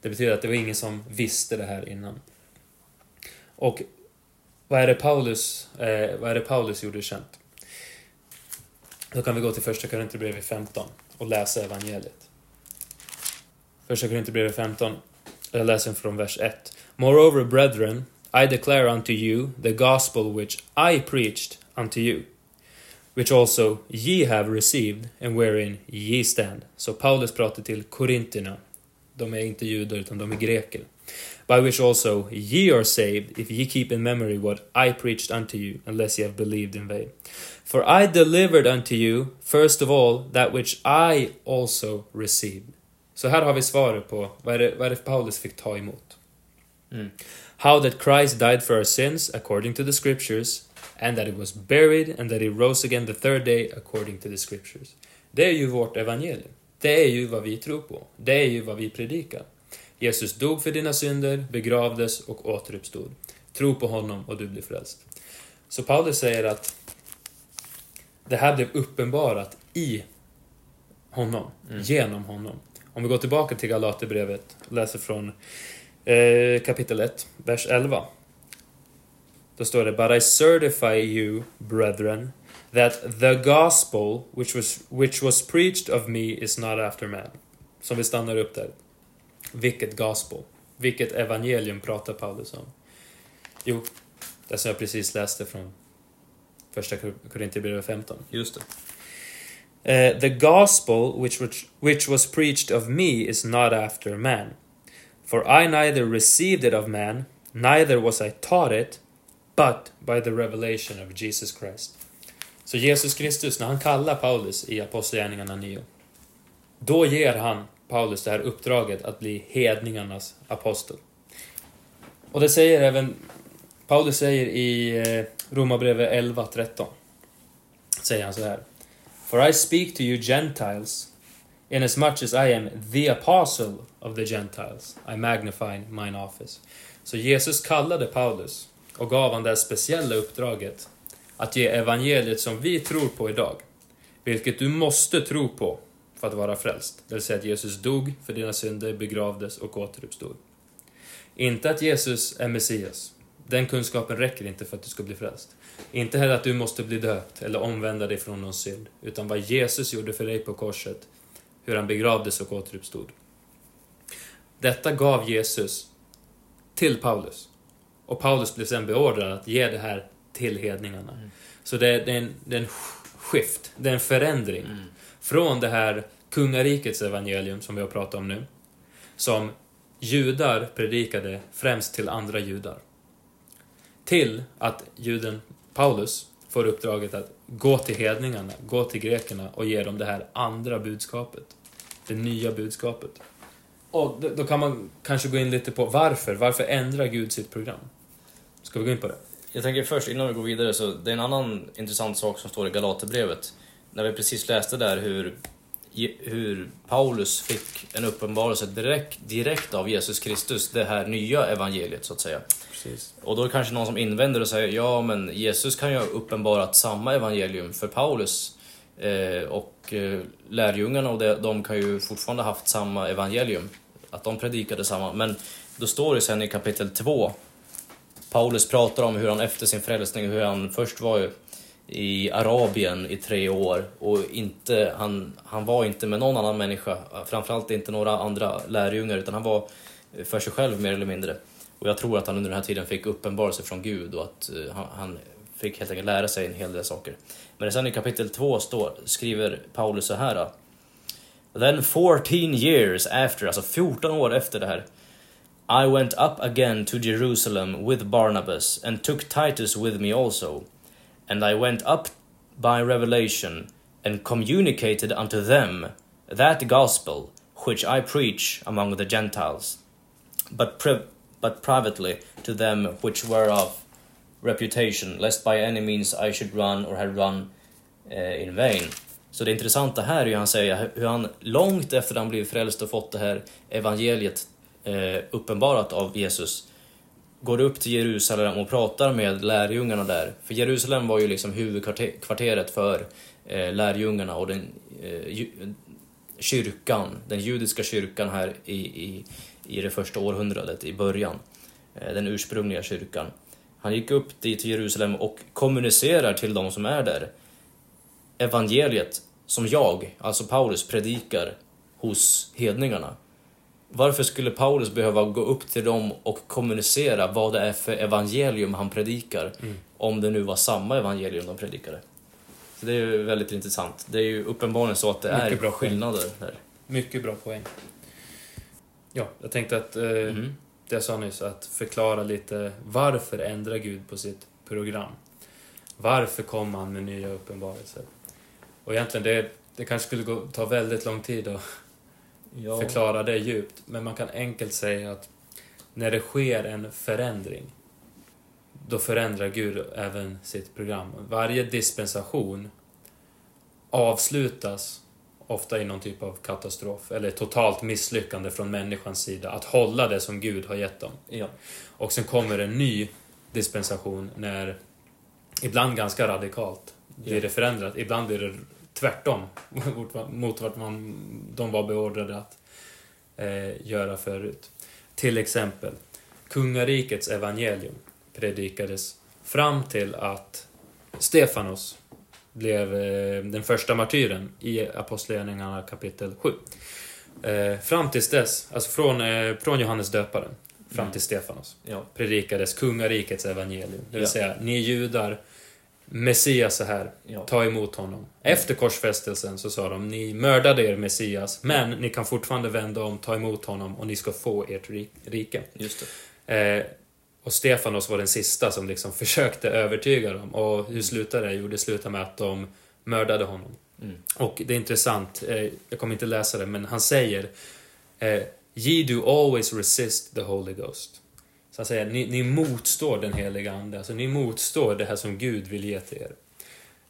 Det betyder att det var ingen som visste det här innan. Och vad är det Paulus, eh, vad är det Paulus gjorde känt? Då kan vi gå till första Korinthierbrevet 15 och läsa evangeliet. Första Korinthierbrevet 15, jag läser från vers 1. Moreover, brethren, I declare unto you the gospel which I preached unto you, which also ye have received and wherein ye stand. Så Paulus pratar till korintierna. De är inte judar utan de är greker. By which also ye are saved if ye keep in memory what I preached unto you, unless ye have believed in vain. For I delivered unto you first of all that which I also received. Så här har vi svaret på vad är det, vad är det Paulus fick ta emot. Mm. How that Christ died for our sins according to the scriptures, and that he was buried, and that he rose again the third day according to the scriptures. Det är ju vårt evangelium. Det är ju vad vi tror på. Det är ju vad vi predikar. Jesus dog för dina synder, begravdes och återuppstod. Tro på honom och du blir frälst. Så Paulus säger att det här blev uppenbarat i honom, Mm. genom honom. Om vi går tillbaka till Galaterbrevet och läser från eh, kapitel 1, vers 11. Då står det But I certify you, brethren, that the gospel which was, which was preached of me is not after man. Som vi stannar upp där. Vilket gospel? Vilket evangelium pratar Paulus om? Jo, det som jag precis läste från första Kor- Korinthierbrevet 15. Just det. Uh, the gospel which, which, which was preached of me is not after man. For I neither received it of man, neither was I taught it, but by the revelation of Jesus Christ. Så Jesus Kristus, när han kallar Paulus i Apostlagärningarna 9, då ger han Paulus det här uppdraget att bli hedningarnas apostel. Och det säger även, Paulus säger i eh, Romarbrevet 11.13, säger han så här. For I speak to you Gentiles, inasmuch as I am the apostle of the Gentiles, I magnify mine office. Så Jesus kallade Paulus och gav han det speciella uppdraget att ge evangeliet som vi tror på idag, vilket du måste tro på för att vara frälst. Det vill säga att Jesus dog för dina synder, begravdes och återuppstod. Inte att Jesus är Messias. Den kunskapen räcker inte för att du ska bli frälst. Inte heller att du måste bli döpt eller omvända dig från någon synd, utan vad Jesus gjorde för dig på korset, hur han begravdes och återuppstod. Detta gav Jesus till Paulus. Och Paulus blev sen beordrad att ge det här till hedningarna. Mm. Så det, det, är en, det är en skift, det är en förändring. Mm. Från det här kungarikets evangelium som vi har pratat om nu, som judar predikade främst till andra judar. Till att juden Paulus får uppdraget att gå till hedningarna, gå till grekerna och ge dem det här andra budskapet. Det nya budskapet. Och då, då kan man kanske gå in lite på varför. Varför ändrar Gud sitt program? Ska vi gå in på det? Jag tänker först, innan vi går vidare, så det är en annan intressant sak som står i Galaterbrevet. När vi precis läste där hur, hur Paulus fick en uppenbarelse direkt, direkt av Jesus Kristus, det här nya evangeliet så att säga. Precis. Och då är det kanske någon som invänder och säger ja men Jesus kan ju ha uppenbarat samma evangelium för Paulus eh, och eh, lärjungarna och det, de kan ju fortfarande haft samma evangelium. Att de predikade samma. Men då står det sen i kapitel 2 Paulus pratar om hur han efter sin frälsning, hur han först var i Arabien i tre år och inte, han, han var inte med någon annan människa, framförallt inte några andra lärjungar, utan han var för sig själv mer eller mindre. Och jag tror att han under den här tiden fick uppenbarelse från Gud och att eh, han, han, fick helt enkelt lära sig en hel del saker. Men sen i kapitel 2 står, skriver Paulus så här. Then 14 years after, alltså 14 år efter det här, I went up again to Jerusalem with Barnabas and took Titus with me also. And I went up by revelation and communicated unto them that gospel which I preach among the Gentiles, but, pri but privately to them which were of reputation, lest by any means I should run or had run uh, in vain. Så det intressanta här är ju han säger hur han långt efter han blivit frälst och fått det här evangeliet eh, uppenbarat av Jesus går upp till Jerusalem och pratar med lärjungarna där. För Jerusalem var ju liksom huvudkvarteret för eh, lärjungarna och den eh, kyrkan, den judiska kyrkan här i, i, i det första århundradet, i början. Eh, den ursprungliga kyrkan. Han gick upp dit till Jerusalem och kommunicerar till de som är där evangeliet som jag, alltså Paulus, predikar hos hedningarna. Varför skulle Paulus behöva gå upp till dem och kommunicera vad det är för evangelium han predikar? Mm. Om det nu var samma evangelium de predikade. Så det är ju väldigt intressant. Det är ju uppenbarligen så att det Mycket är bra skillnader där. Mycket bra poäng. Ja, jag tänkte att eh, Mhm. det jag sa nyss, att förklara lite varför ändrar Gud på sitt program? Varför kom han med nya uppenbarelser? Och egentligen, det, det kanske skulle gå, ta väldigt lång tid att Ja. förklara det djupt, men man kan enkelt säga att när det sker en förändring, då förändrar Gud även sitt program. Varje dispensation avslutas ofta i någon typ av katastrof eller totalt misslyckande från människans sida att hålla det som Gud har gett dem. Ja. Och sen kommer en ny dispensation när, ibland ganska radikalt, blir Ja. det förändrat. Ibland blir det tvärtom mot, vad man, de var beordrade att eh, göra förut. Till exempel, kungarikets evangelium predikades fram till att Stefanos blev eh, den första martyren i Apostlagärningarna kapitel 7. Eh, fram tills dess, alltså från, eh, från Johannes döparen fram Mm. till Stefanos, Ja. predikades kungarikets evangelium. Det vill Ja. säga, ni judar, Messias är här, Ja. ta emot honom. Efter korsfästelsen så sa de, ni mördade er Messias, men ni kan fortfarande vända om, ta emot honom och ni ska få ert ri- rike. Just det. Eh, och Stefanos var den sista som liksom försökte övertyga dem. Och hur slutade det? Jo, det slutade med att de mördade honom. Mm. Och det är intressant, eh, jag kommer inte läsa det, men han säger eh, Ye do always resist the Holy Ghost. Så han säger, ni, ni motstår den heliga Ande, alltså ni motstår det här som Gud vill ge till er.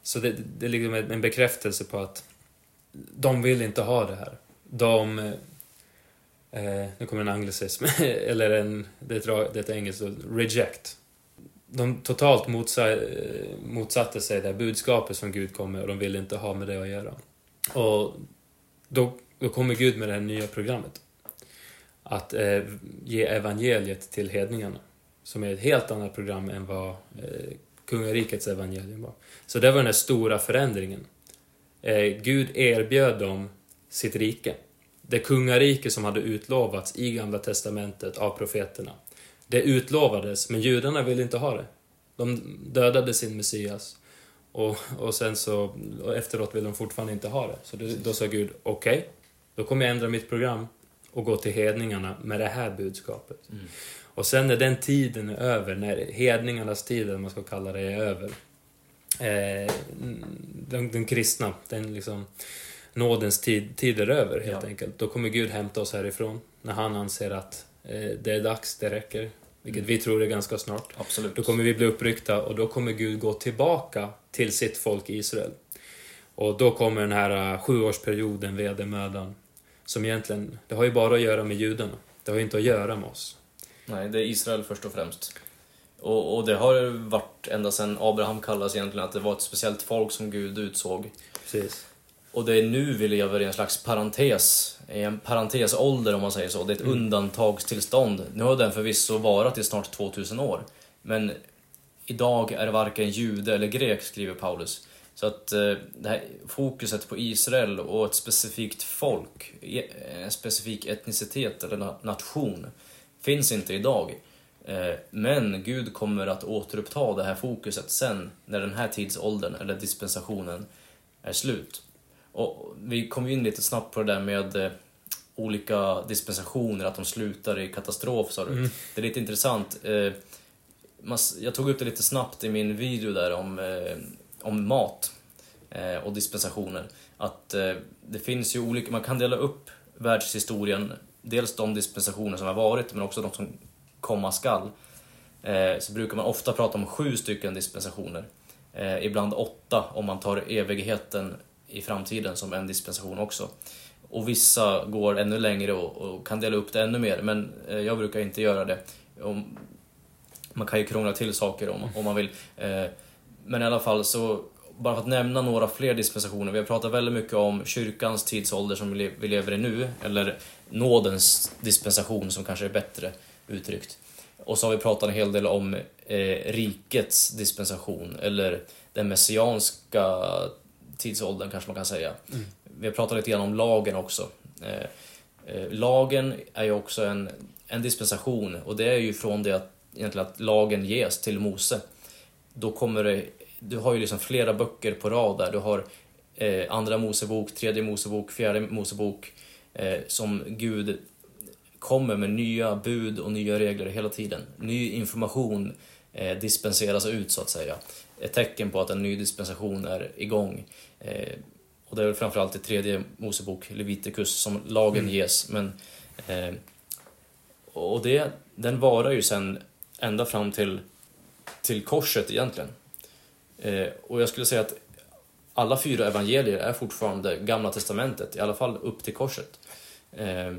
Så det, det är liksom en bekräftelse på att de vill inte ha det här. De... Eh, nu kommer en anglicism, eller en, det är ett, ett engelskt ord, reject. De totalt motsa, motsatte sig det här budskapet som Gud kom med och de ville inte ha med det att göra. Och då, då kommer Gud med det här nya programmet. Att eh, ge evangeliet till hedningarna. Som är ett helt annat program än vad eh, kungarikets evangelium var. Så det var den här stora förändringen. Eh, Gud erbjöd dem sitt rike. Det kungarike som hade utlovats i Gamla Testamentet av profeterna. Det utlovades, men judarna ville inte ha det. De dödade sin Messias. Och, och sen så, och efteråt vill de fortfarande inte ha det. Så då, då sa Gud, okej, okay, då kommer jag ändra mitt program och gå till hedningarna med det här budskapet. Mm. Och sen när den tiden är över, när hedningarnas tid, eller man ska kalla det, är över. Eh, den, den kristna, den liksom nådens tid, tid är över helt ja. enkelt. Då kommer Gud hämta oss härifrån. När han anser att eh, det är dags, det räcker. Vilket mm. vi tror är ganska snart. Absolut. Då kommer vi bli uppryckta och då kommer Gud gå tillbaka till sitt folk Israel. Och då kommer den här uh, sjuårsperioden, vedermödan, som egentligen, det har ju bara att göra med judarna. Det har ju inte att göra med oss. Nej, det är Israel först och främst. Och, och det har varit ända sedan Abraham kallas egentligen att det var ett speciellt folk som Gud utsåg. Precis. Och det är nu vi lever i en slags parentes, i en parentesålder om man säger så. Det är ett mm. undantagstillstånd. Nu har den förvisso varat i snart 2000 år. Men idag är varken jude eller grek, skriver Paulus. Så att eh, det här fokuset på Israel och ett specifikt folk, e, en specifik etnicitet eller nation, finns inte idag. Eh, men Gud kommer att återuppta det här fokuset sen, när den här tidsåldern, eller dispensationen, är slut. Och vi kom in lite snabbt på det där med eh, olika dispensationer, att de slutar i katastrof sa du. Mm. Det är lite intressant. Eh, jag tog upp det lite snabbt i min video där om, eh, om mat eh, och dispensationer. Att eh, det finns ju olika, man kan dela upp världshistorien, dels de dispensationer som har varit men också de som komma skall. Eh, så brukar man ofta prata om sju stycken dispensationer. Ibland åtta om man tar evigheten i framtiden som en dispensation också. Och vissa går ännu längre och, och kan dela upp det ännu mer, men eh, jag brukar inte göra det. Om, man kan ju krångla till saker om, om man vill. Men i alla fall så, bara för att nämna några fler dispensationer. Vi har pratat väldigt mycket om kyrkans tidsålder som vi lever i nu, eller nådens dispensation som kanske är bättre uttryckt. Och så har vi pratat en hel del om eh, rikets dispensation, eller den messianska tidsåldern kanske man kan säga. Mm. Vi har pratat lite grann om lagen också. Eh, eh, lagen är ju också en, en dispensation och det är ju från det att, egentligen att lagen ges till Mose. Då kommer det, du har ju liksom flera böcker på rad där. Du har eh, Andra Mosebok, Tredje Mosebok, Fjärde Mosebok eh, som Gud kommer med nya bud och nya regler hela tiden. Ny information eh, dispenseras ut så att säga. Ett tecken på att en ny dispensation är igång. Eh, och det är väl framförallt i tredje Mosebok, Levitikus, som lagen mm. ges. Men, eh, och det, den varar ju sen ända fram till, till korset egentligen. Eh, och jag skulle säga att alla fyra evangelier är fortfarande Gamla Testamentet, i alla fall upp till korset. Eh,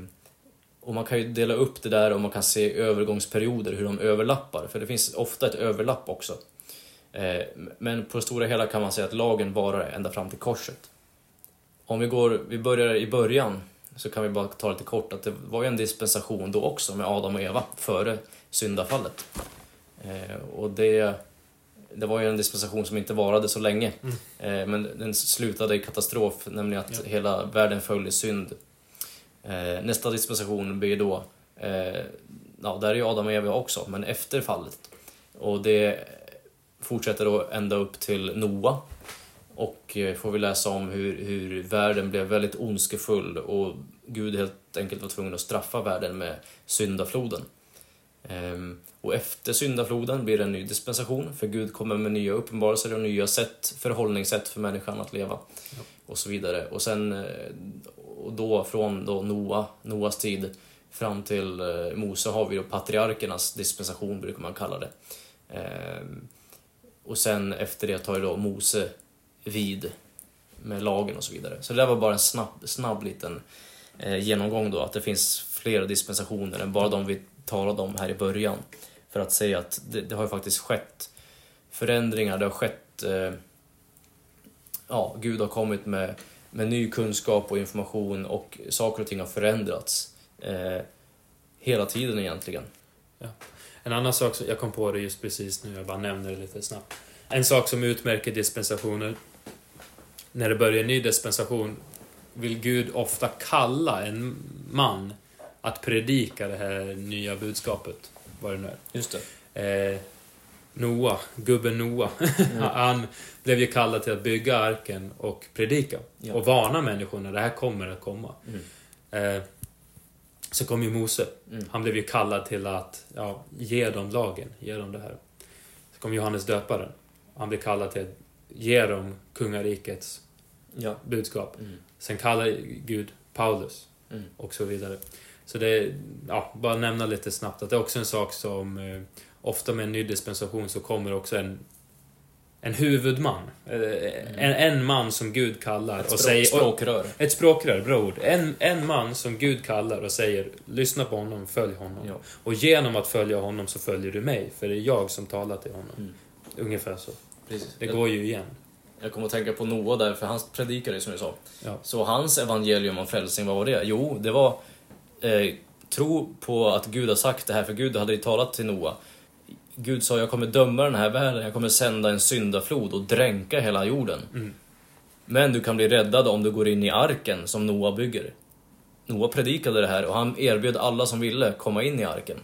och man kan ju dela upp det där och man kan se övergångsperioder, hur de överlappar, för det finns ofta ett överlapp också. Eh, men på det stora hela kan man säga att lagen varar ända fram till korset. Om vi, går, vi börjar i början så kan vi bara ta lite kort att det var ju en dispensation då också med Adam och Eva före syndafallet. Eh, och det, det var ju en dispensation som inte varade så länge. Mm. Eh, men den slutade i katastrof, nämligen att ja. hela världen föll i synd. Nästa dispensation blir då, ja där är ju Adam och Eva också, men efter fallet. Och det fortsätter då ända upp till Noa. Och eh, får vi läsa om hur, hur världen blev väldigt ondskefull och Gud helt enkelt var tvungen att straffa världen med syndafloden. Ehm, och efter syndafloden blir det en ny dispensation, för Gud kommer med nya uppenbarelser och nya sätt, förhållningssätt för människan att leva. Ja. Och så vidare. Och sen, eh, och då från då Noa, Noas tid fram till eh, Mose har vi då patriarkernas dispensation, brukar man kalla det. Ehm, och sen efter det tar ju då Mose vid med lagen och så vidare. Så det där var bara en snabb, snabb liten eh, genomgång då, att det finns flera dispensationer än bara de vi talade om här i början. För att säga att det, det har ju faktiskt skett förändringar, det har skett... Eh, ja, Gud har kommit med med ny kunskap och information och saker och ting har förändrats. Eh, hela tiden egentligen. En annan sak som jag kom på det just precis nu, jag bara nämner det lite snabbt. En sak som utmärker dispensationer. När det börjar en ny dispensation vill Gud ofta kalla en man att predika det här nya budskapet. Vad det nu är. Just det. Eh, Noa, gubben Noa, Mm. han blev ju kallad till att bygga arken och predika. Ja. Och varna människorna, det här kommer att komma. Mm. Eh, så kom ju Mose. Mm. Han blev ju kallad till att ja, ge dem lagen, ge dem det här. Så kom Johannes döparen. Han blev kallad till att ge dem kungarikets Ja. budskap. Mm. Sen kallar Gud Paulus Mm. och så vidare. Så det ja, bara nämna lite snabbt att det är också en sak som eh, ofta med en ny dispensation så kommer också en en huvudman. Eh, En, en man som Gud kallar Ett och säger... språkrör. Ett språkrör, bra ord. En, en man som Gud kallar och säger lyssna på honom, följ honom. Ja. Och genom att följa honom så följer du mig, för det är jag som talar till honom. Mm. Ungefär så. Precis. Det jag, går ju igen. jag kommer att tänka på Noa där, för han predikade som jag sa. Ja. Så hans evangelium om frälsning, vad var det? Jo, det var eh, tro på att Gud har sagt det här, för Gud hade ju talat till Noa. Gud sa, jag kommer döma den här världen, jag kommer sända en syndaflod och dränka hela jorden. Mm. Men du kan bli räddad om du går in i arken som Noa bygger. Noa predikade det här och han erbjöd alla som ville komma in i arken.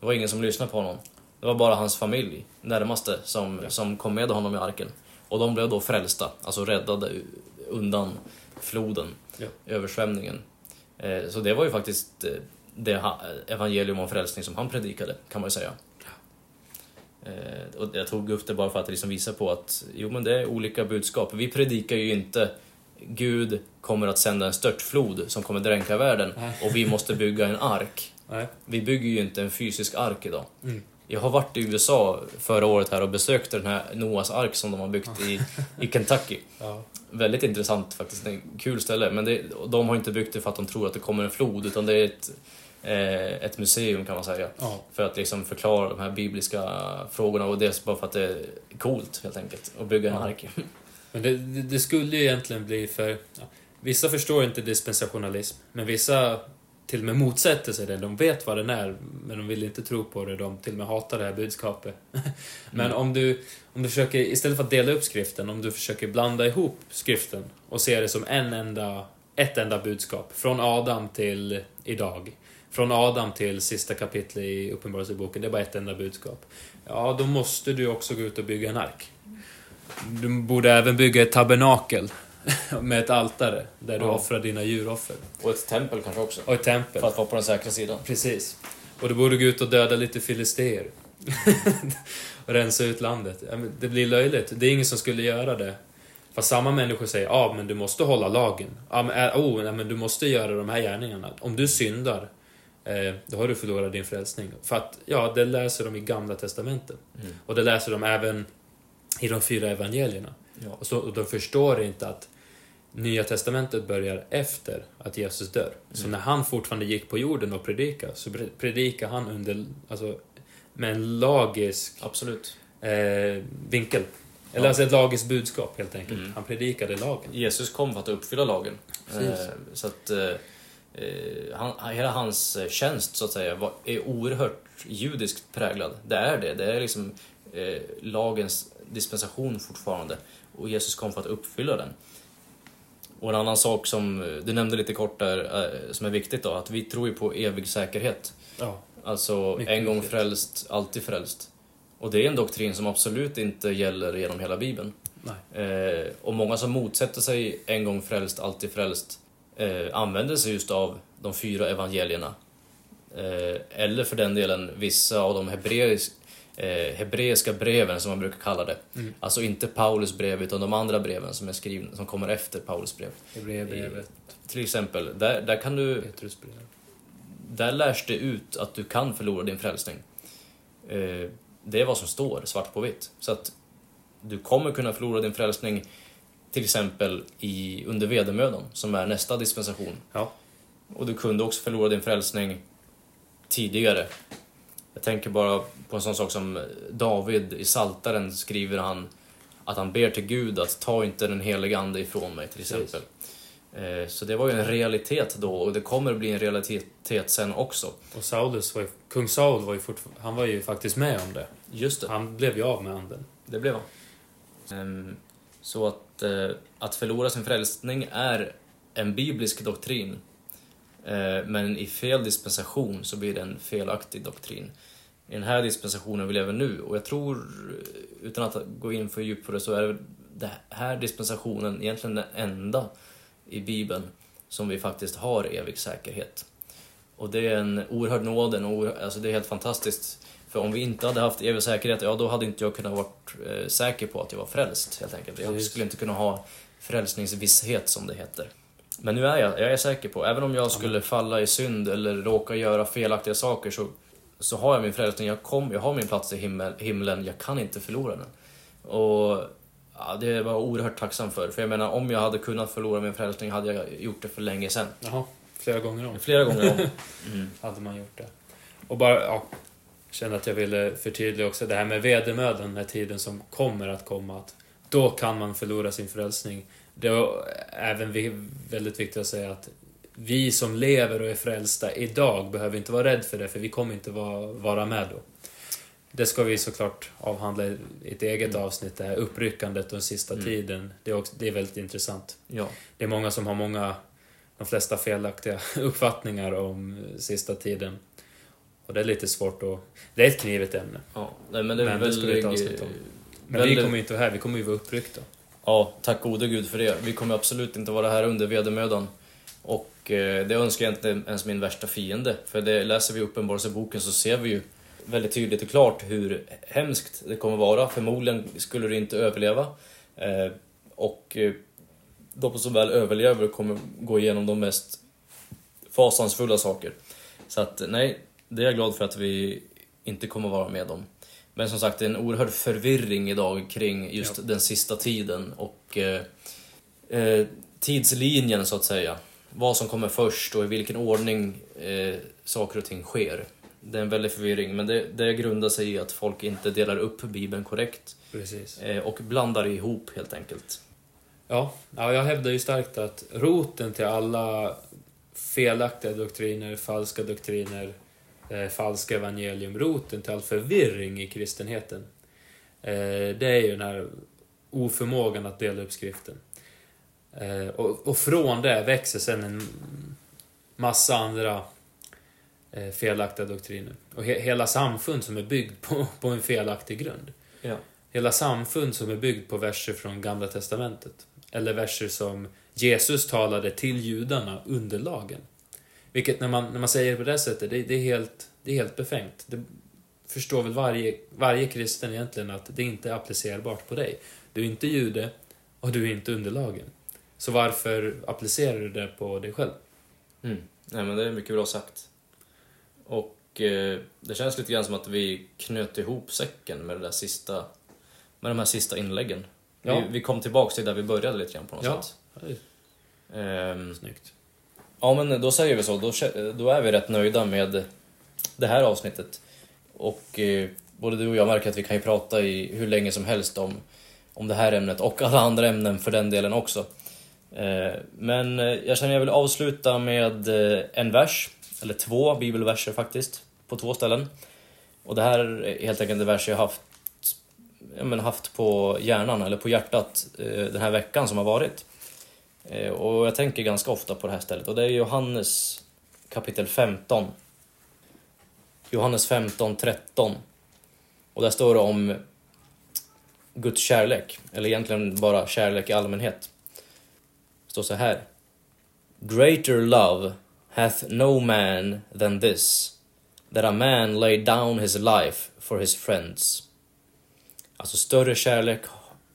Det var ingen som lyssnade på honom. Det var bara hans familj, närmaste, som, Ja. som kom med honom i arken. Och de blev då frälsta, alltså räddade undan floden, Ja. översvämningen. Eh, Så det var ju faktiskt eh, det ha- evangelium om frälsning som han predikade, kan man ju säga. Eh, Och jag tog upp det bara för att liksom visa på att jo, men det är olika budskap. Vi predikar ju inte Gud kommer att sända en störtflod som kommer dränka världen Nej. och vi måste bygga en ark. Nej. Vi bygger ju inte en fysisk ark idag. Mm. Jag har varit i USA förra året här och besökt den här Noahs ark som de har byggt i, i Kentucky. Ja. Väldigt intressant faktiskt, det är ett kul ställe. Men det, de har inte byggt det för att de tror att det kommer en flod, utan det är ett, eh, ett museum kan man säga. Ja. För att liksom förklara de här bibliska frågorna och det är bara för att det är coolt helt enkelt, att bygga en Ja. ark. Men det, det, skulle ju egentligen bli för... Vissa förstår inte dispensationalism, men vissa till och med motsätter sig det. De vet vad den är, men de vill inte tro på det. De till och med hatar det här budskapet. men Mm. om du, om du försöker, istället för att dela upp skriften, om du försöker blanda ihop skriften och se det som en enda, ett enda budskap. Från Adam till idag. Från Adam till sista kapitlet i Uppenbarelseboken, det är bara ett enda budskap. Ja, då måste du också gå ut och bygga en ark. Du borde även bygga ett tabernakel med ett altare där du Ja. offrar dina djuroffer. Och ett tempel kanske också, Och ett tempel. för att vara på den säkra sidan. Precis. Och du borde gå ut och döda lite filister. och rensa ut landet. Det blir löjligt. Det är ingen som skulle göra det. Fast samma människor säger ja, ah, men du måste hålla lagen. Ja, men, oh, nej, men du måste göra de här gärningarna. Om du syndar, eh, då har du förlorat din frälsning. För att, ja, det läser de i Gamla Testamentet. Mm. Och det läser de även i de fyra evangelierna. Ja. Och, så, och de förstår inte att Nya Testamentet börjar efter att Jesus dör. Så Mm. när han fortfarande gick på jorden och predikade, så pre- predikade han under, alltså, med en lagisk Absolut. eh, vinkel. Eller Ja. alltså ett lagiskt budskap helt enkelt. Mm. Han predikade lagen. Jesus kom för att uppfylla lagen. Eh, Så att eh, eh, han, hela hans eh, tjänst så att säga var, är oerhört judiskt präglad. Det är det. Det är liksom eh, lagens dispensation fortfarande. Och Jesus kom för att uppfylla den. Och en annan sak som eh, du nämnde lite kort där, eh, som är viktigt då, att vi tror ju på evig säkerhet. Ja. Alltså Mycket en gång viktigt. frälst, alltid frälst. Och det är en doktrin som absolut inte gäller genom hela Bibeln. Nej. Eh, och många som motsätter sig en gång frälst, alltid frälst eh, använder sig just av de fyra evangelierna. Eh, eller för den delen vissa av de hebreisk, eh, hebreiska breven som man brukar kalla det. Mm. Alltså inte Paulus brev utan de andra breven som är skrivna, som kommer efter Paulus brev. Hebreerbrevet, Till exempel, där, där kan du Petrusbrevet. där lärs det ut att du kan förlora din frälsning. Eh, Det är vad som står svart på vitt. Så att du kommer kunna förlora din frälsning till exempel i, under vedermödan, som är nästa dispensation. Ja. Och du kunde också förlora din frälsning tidigare. Jag tänker bara på en sån sak som David i Saltaren skriver han att han ber till Gud att ta inte den helige ande ifrån mig till Precis. exempel. Eh, Så det var ju en realitet då och det kommer att bli en realitet sen också. Och Saulus var ju, kung Saul var ju han var ju faktiskt med om det. Just det, Han blev ju av med anden. det blev han. Ehm, Så att, eh, att förlora sin frälsning är en biblisk doktrin. Eh, Men i fel dispensation så blir det en felaktig doktrin. I den här dispensationen vi lever nu, och jag tror, utan att gå in för djupt på det, så är det den här dispensationen egentligen den enda i Bibeln som vi faktiskt har evig säkerhet. Och det är en oerhörd nåd, en oerhörd, alltså det är helt fantastiskt. För om vi inte hade haft evig säkerhet, ja då hade inte jag kunnat vara eh, säker på att jag var frälst helt enkelt. Jag skulle inte kunna ha frälsningsvisshet som det heter. Men nu är jag, jag är säker på, även om jag skulle falla i synd eller råka göra felaktiga saker så, så har jag min frälsning, jag, kom, jag har min plats i himmel, himlen, jag kan inte förlora den. Och ja, det var jag oerhört tacksam för, för jag menar om jag hade kunnat förlora min frälsning hade jag gjort det för länge sedan. Jaha, flera gånger om. Flera gånger om. Mm. hade man gjort det. Och bara, ja, känner att jag ville förtydliga också det här med vedermödan, när tiden som kommer att komma, att då kan man förlora sin frälsning. Det är även väldigt viktigt att säga att vi som lever och är frälsta idag behöver inte vara rädda för det, för vi kommer inte vara, vara med då. Det ska vi såklart avhandla i ett eget Mm. avsnitt, det här uppryckandet den sista Mm. tiden. Det är, också, det är väldigt intressant. Ja. Det är många som har många, de flesta felaktiga uppfattningar om eh, sista tiden. Och det är lite svårt att... Det är ett knivigt ämne. ja. Nej, men det Men det ska vi ta avsnitt om. Men väldigt- vi kommer ju inte vara här, vi kommer ju vara uppryckta. Ja, tack gode gud för det. Vi kommer absolut inte vara här under vedermödan. Och eh, det önskar jag inte ens min värsta fiende. För det läser vi Uppenbarelseboken så ser vi ju väldigt tydligt och klart hur hemskt det kommer vara. Förmodligen skulle du inte överleva. Eh, och eh, de som väl överlever kommer gå igenom de mest fasansfulla saker. Så att nej, det är jag glad för att vi inte kommer vara med om. Men som sagt, det är en oerhörd förvirring idag kring just Ja. den sista tiden och eh, tidslinjen så att säga. Vad som kommer först och i vilken ordning eh, saker och ting sker. Det är en väldig förvirring, men det, det grundar sig i att folk inte delar upp Bibeln korrekt eh, och blandar ihop helt enkelt. Ja, ja, jag hävdar ju starkt att roten till alla felaktiga doktriner, falska doktriner, eh, falska evangelium, roten till all förvirring i kristenheten, eh, det är ju den här oförmågan att dela upp skriften. Eh, och, och från det växer sen en massa andra eh, felaktiga doktriner. Och he, hela samfund som är byggd på, på en felaktig grund. Ja. Hela samfund som är byggd på verser från Gamla Testamentet. Eller verser som Jesus talade till judarna under lagen. Vilket när man, när man säger det på det sättet, det, det, är, helt, det är helt befängt. Det förstår väl varje, varje kristen egentligen att det inte är applicerbart på dig. Du är inte jude och du är inte under lagen. Så varför applicerar du det på dig själv? Mm. Nej, men det är mycket bra sagt. Och eh, det känns lite grann som att vi knöt ihop säcken med det där sista, med de här sista inläggen. Ja. Vi, vi kom tillbaks till där vi började lite grann på något Ja. sätt. Ehm, snyggt. ja, men då säger vi så. Då, då är vi rätt nöjda med det här avsnittet. Och eh, både du och jag märker att vi kan ju prata i hur länge som helst om, om det här ämnet och alla andra ämnen för den delen också. Eh, men eh, jag känner jag vill avsluta med eh, en vers, eller två bibelverser faktiskt, på två ställen. Och det här är helt enkelt en vers jag haft, ja, men haft på hjärnan, eller på hjärtat, den här veckan som har varit. Och jag tänker ganska ofta på det här stället, och det är Johannes kapitel 15. Johannes 15, 13. Och där står det om Guds kärlek, eller egentligen bara kärlek i allmänhet. Det står så här. Greater love hath no man than this, that a man lay down his life for his friends. Alltså större kärlek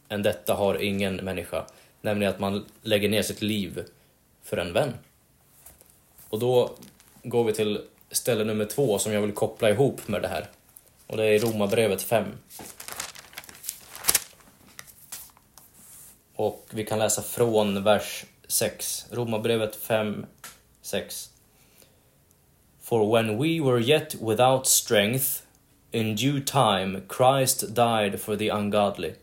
än detta har ingen människa, nämligen att man lägger ner sitt liv för en vän. Och då går vi till ställe nummer två som jag vill koppla ihop med det här. Och det är Romarbrevet 5. Och vi kan läsa från vers 6. Romarbrevet 5, 6. For when we were yet without strength, in due time Christ died for the ungodly.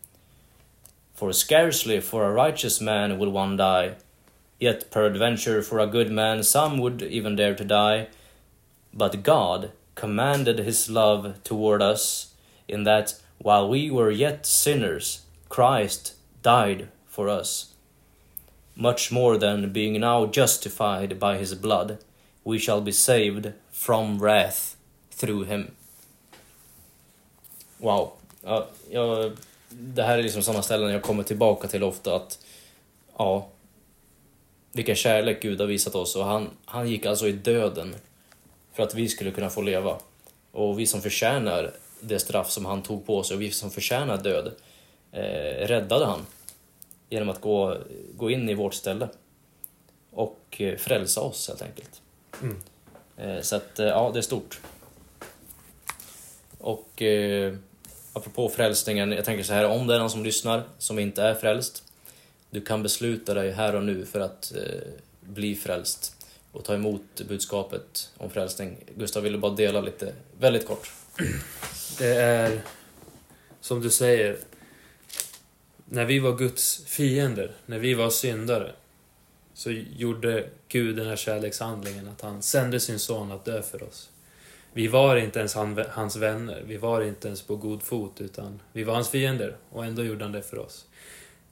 For scarcely for a righteous man will one die, Yet peradventure for a good man some would even dare to die. But God commanded his love toward us in that while we were yet sinners, Christ died for us. Much more than being now justified by his blood, we shall be saved from wrath through him. Wow. Ja, ja, det här är liksom sådana ställen jag kommer tillbaka till ofta att ja, vilken kärlek Gud har visat oss och han, han gick alltså i döden för att vi skulle kunna få leva. Och vi som förtjänar det straff som han tog på sig och vi som förtjänar död eh, räddade han genom att gå, gå in i vårt ställe och eh, frälsa oss helt enkelt. Mm. Eh, så att, eh, ja, det är stort. Och eh, apropå frälsningen, jag tänker så här, om det är någon som lyssnar som inte är frälst, du kan besluta dig här och nu för att eh, bli frälst och ta emot budskapet om frälsning. Gustav ville bara dela lite, väldigt kort. Det är, som du säger, när vi var Guds fiender, när vi var syndare, så gjorde Gud den här kärlekshandlingen att han sände sin son att dö för oss. Vi var inte ens han, hans vänner, vi var inte ens på god fot, utan vi var hans fiender och ändå gjorde han det för oss.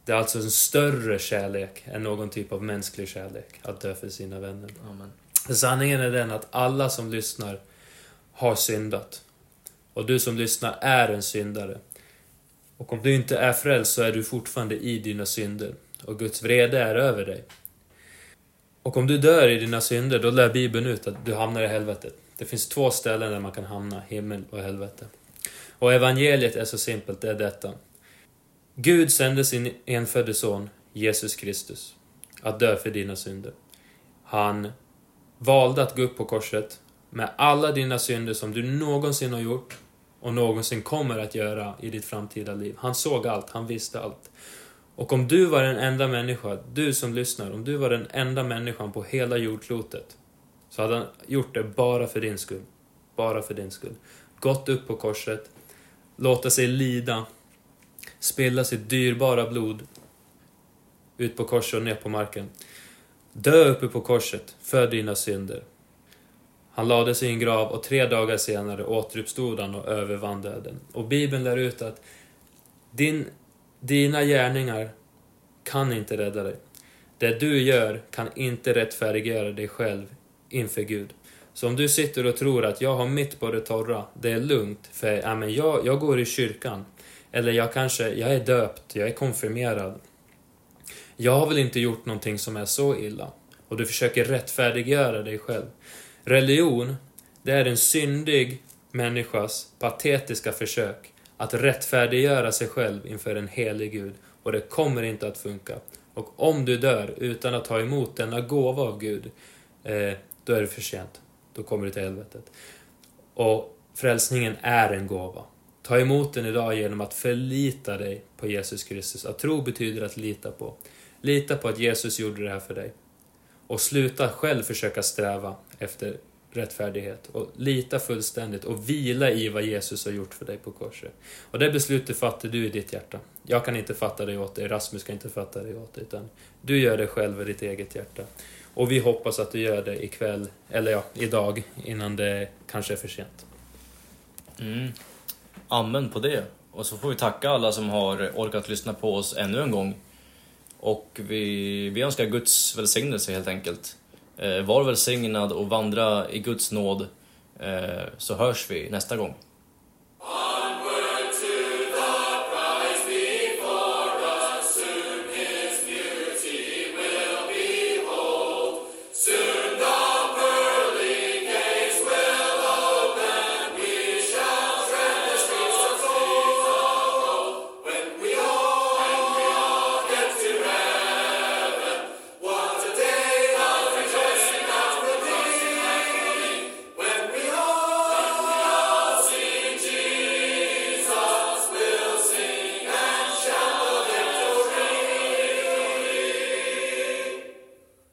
Det är alltså en större kärlek än någon typ av mänsklig kärlek, att dö för sina vänner. Amen. Sanningen är den att alla som lyssnar har syndat. Och du som lyssnar är en syndare. Och om du inte är frälst så är du fortfarande i dina synder. Och Guds vrede är över dig. Och om du dör i dina synder, då lär Bibeln ut att du hamnar i helvetet. Det finns två ställen där man kan hamna, himmel och helvete. Och evangeliet är så simpelt, det är detta. Gud sände sin enfödde son, Jesus Kristus, att dö för dina synder. Han valde att gå upp på korset med alla dina synder som du någonsin har gjort och någonsin kommer att göra i ditt framtida liv. Han såg allt, han visste allt. Och om du var den enda människa, du som lyssnar, om du var den enda människan på hela jordklotet, så hade han gjort det bara för din skull. Bara för din skull. Gått upp på korset, låta sig lida, spilla sitt dyrbara blod ut på korset och ner på marken. Dö uppe på korset för dina synder. Han lades i en grav och tre dagar senare återuppstod han och övervann döden. Och Bibeln lär ut att din, dina gärningar kan inte rädda dig. Det du gör kan inte rättfärdiggöra dig själv inför Gud. Så om du sitter och tror att jag har mitt på det torra, det är lugnt, för ja, men jag, jag går i kyrkan. Eller jag kanske, jag är döpt, jag är konfirmerad. Jag har väl inte gjort någonting som är så illa. Och du försöker rättfärdiggöra dig själv. Religion, det är en syndig människas patetiska försök att rättfärdiggöra sig själv inför en helig Gud. Och det kommer inte att funka. Och om du dör utan att ta emot denna gåva av Gud, eh, då är det för sent. Då kommer du till helvetet. Och frälsningen är en gåva. Ta emot den idag genom att förlita dig på Jesus Kristus. Att tro betyder att lita på. Lita på att Jesus gjorde det här för dig. Och sluta själv försöka sträva efter rättfärdighet. Och lita fullständigt och vila i vad Jesus har gjort för dig på korset. Och det beslutet fattar du i ditt hjärta. Jag kan inte fatta det åt dig, Rasmus kan inte fatta det åt dig, utan du gör det själv i ditt eget hjärta. Och vi hoppas att du gör det ikväll, eller ja, idag, innan det kanske är för sent. Mm. Amen på det. Och så får vi tacka alla som har orkat lyssna på oss ännu en gång. Och vi, vi önskar Guds välsignelse helt enkelt. Eh, var välsignad och vandra i Guds nåd, eh, så hörs vi nästa gång.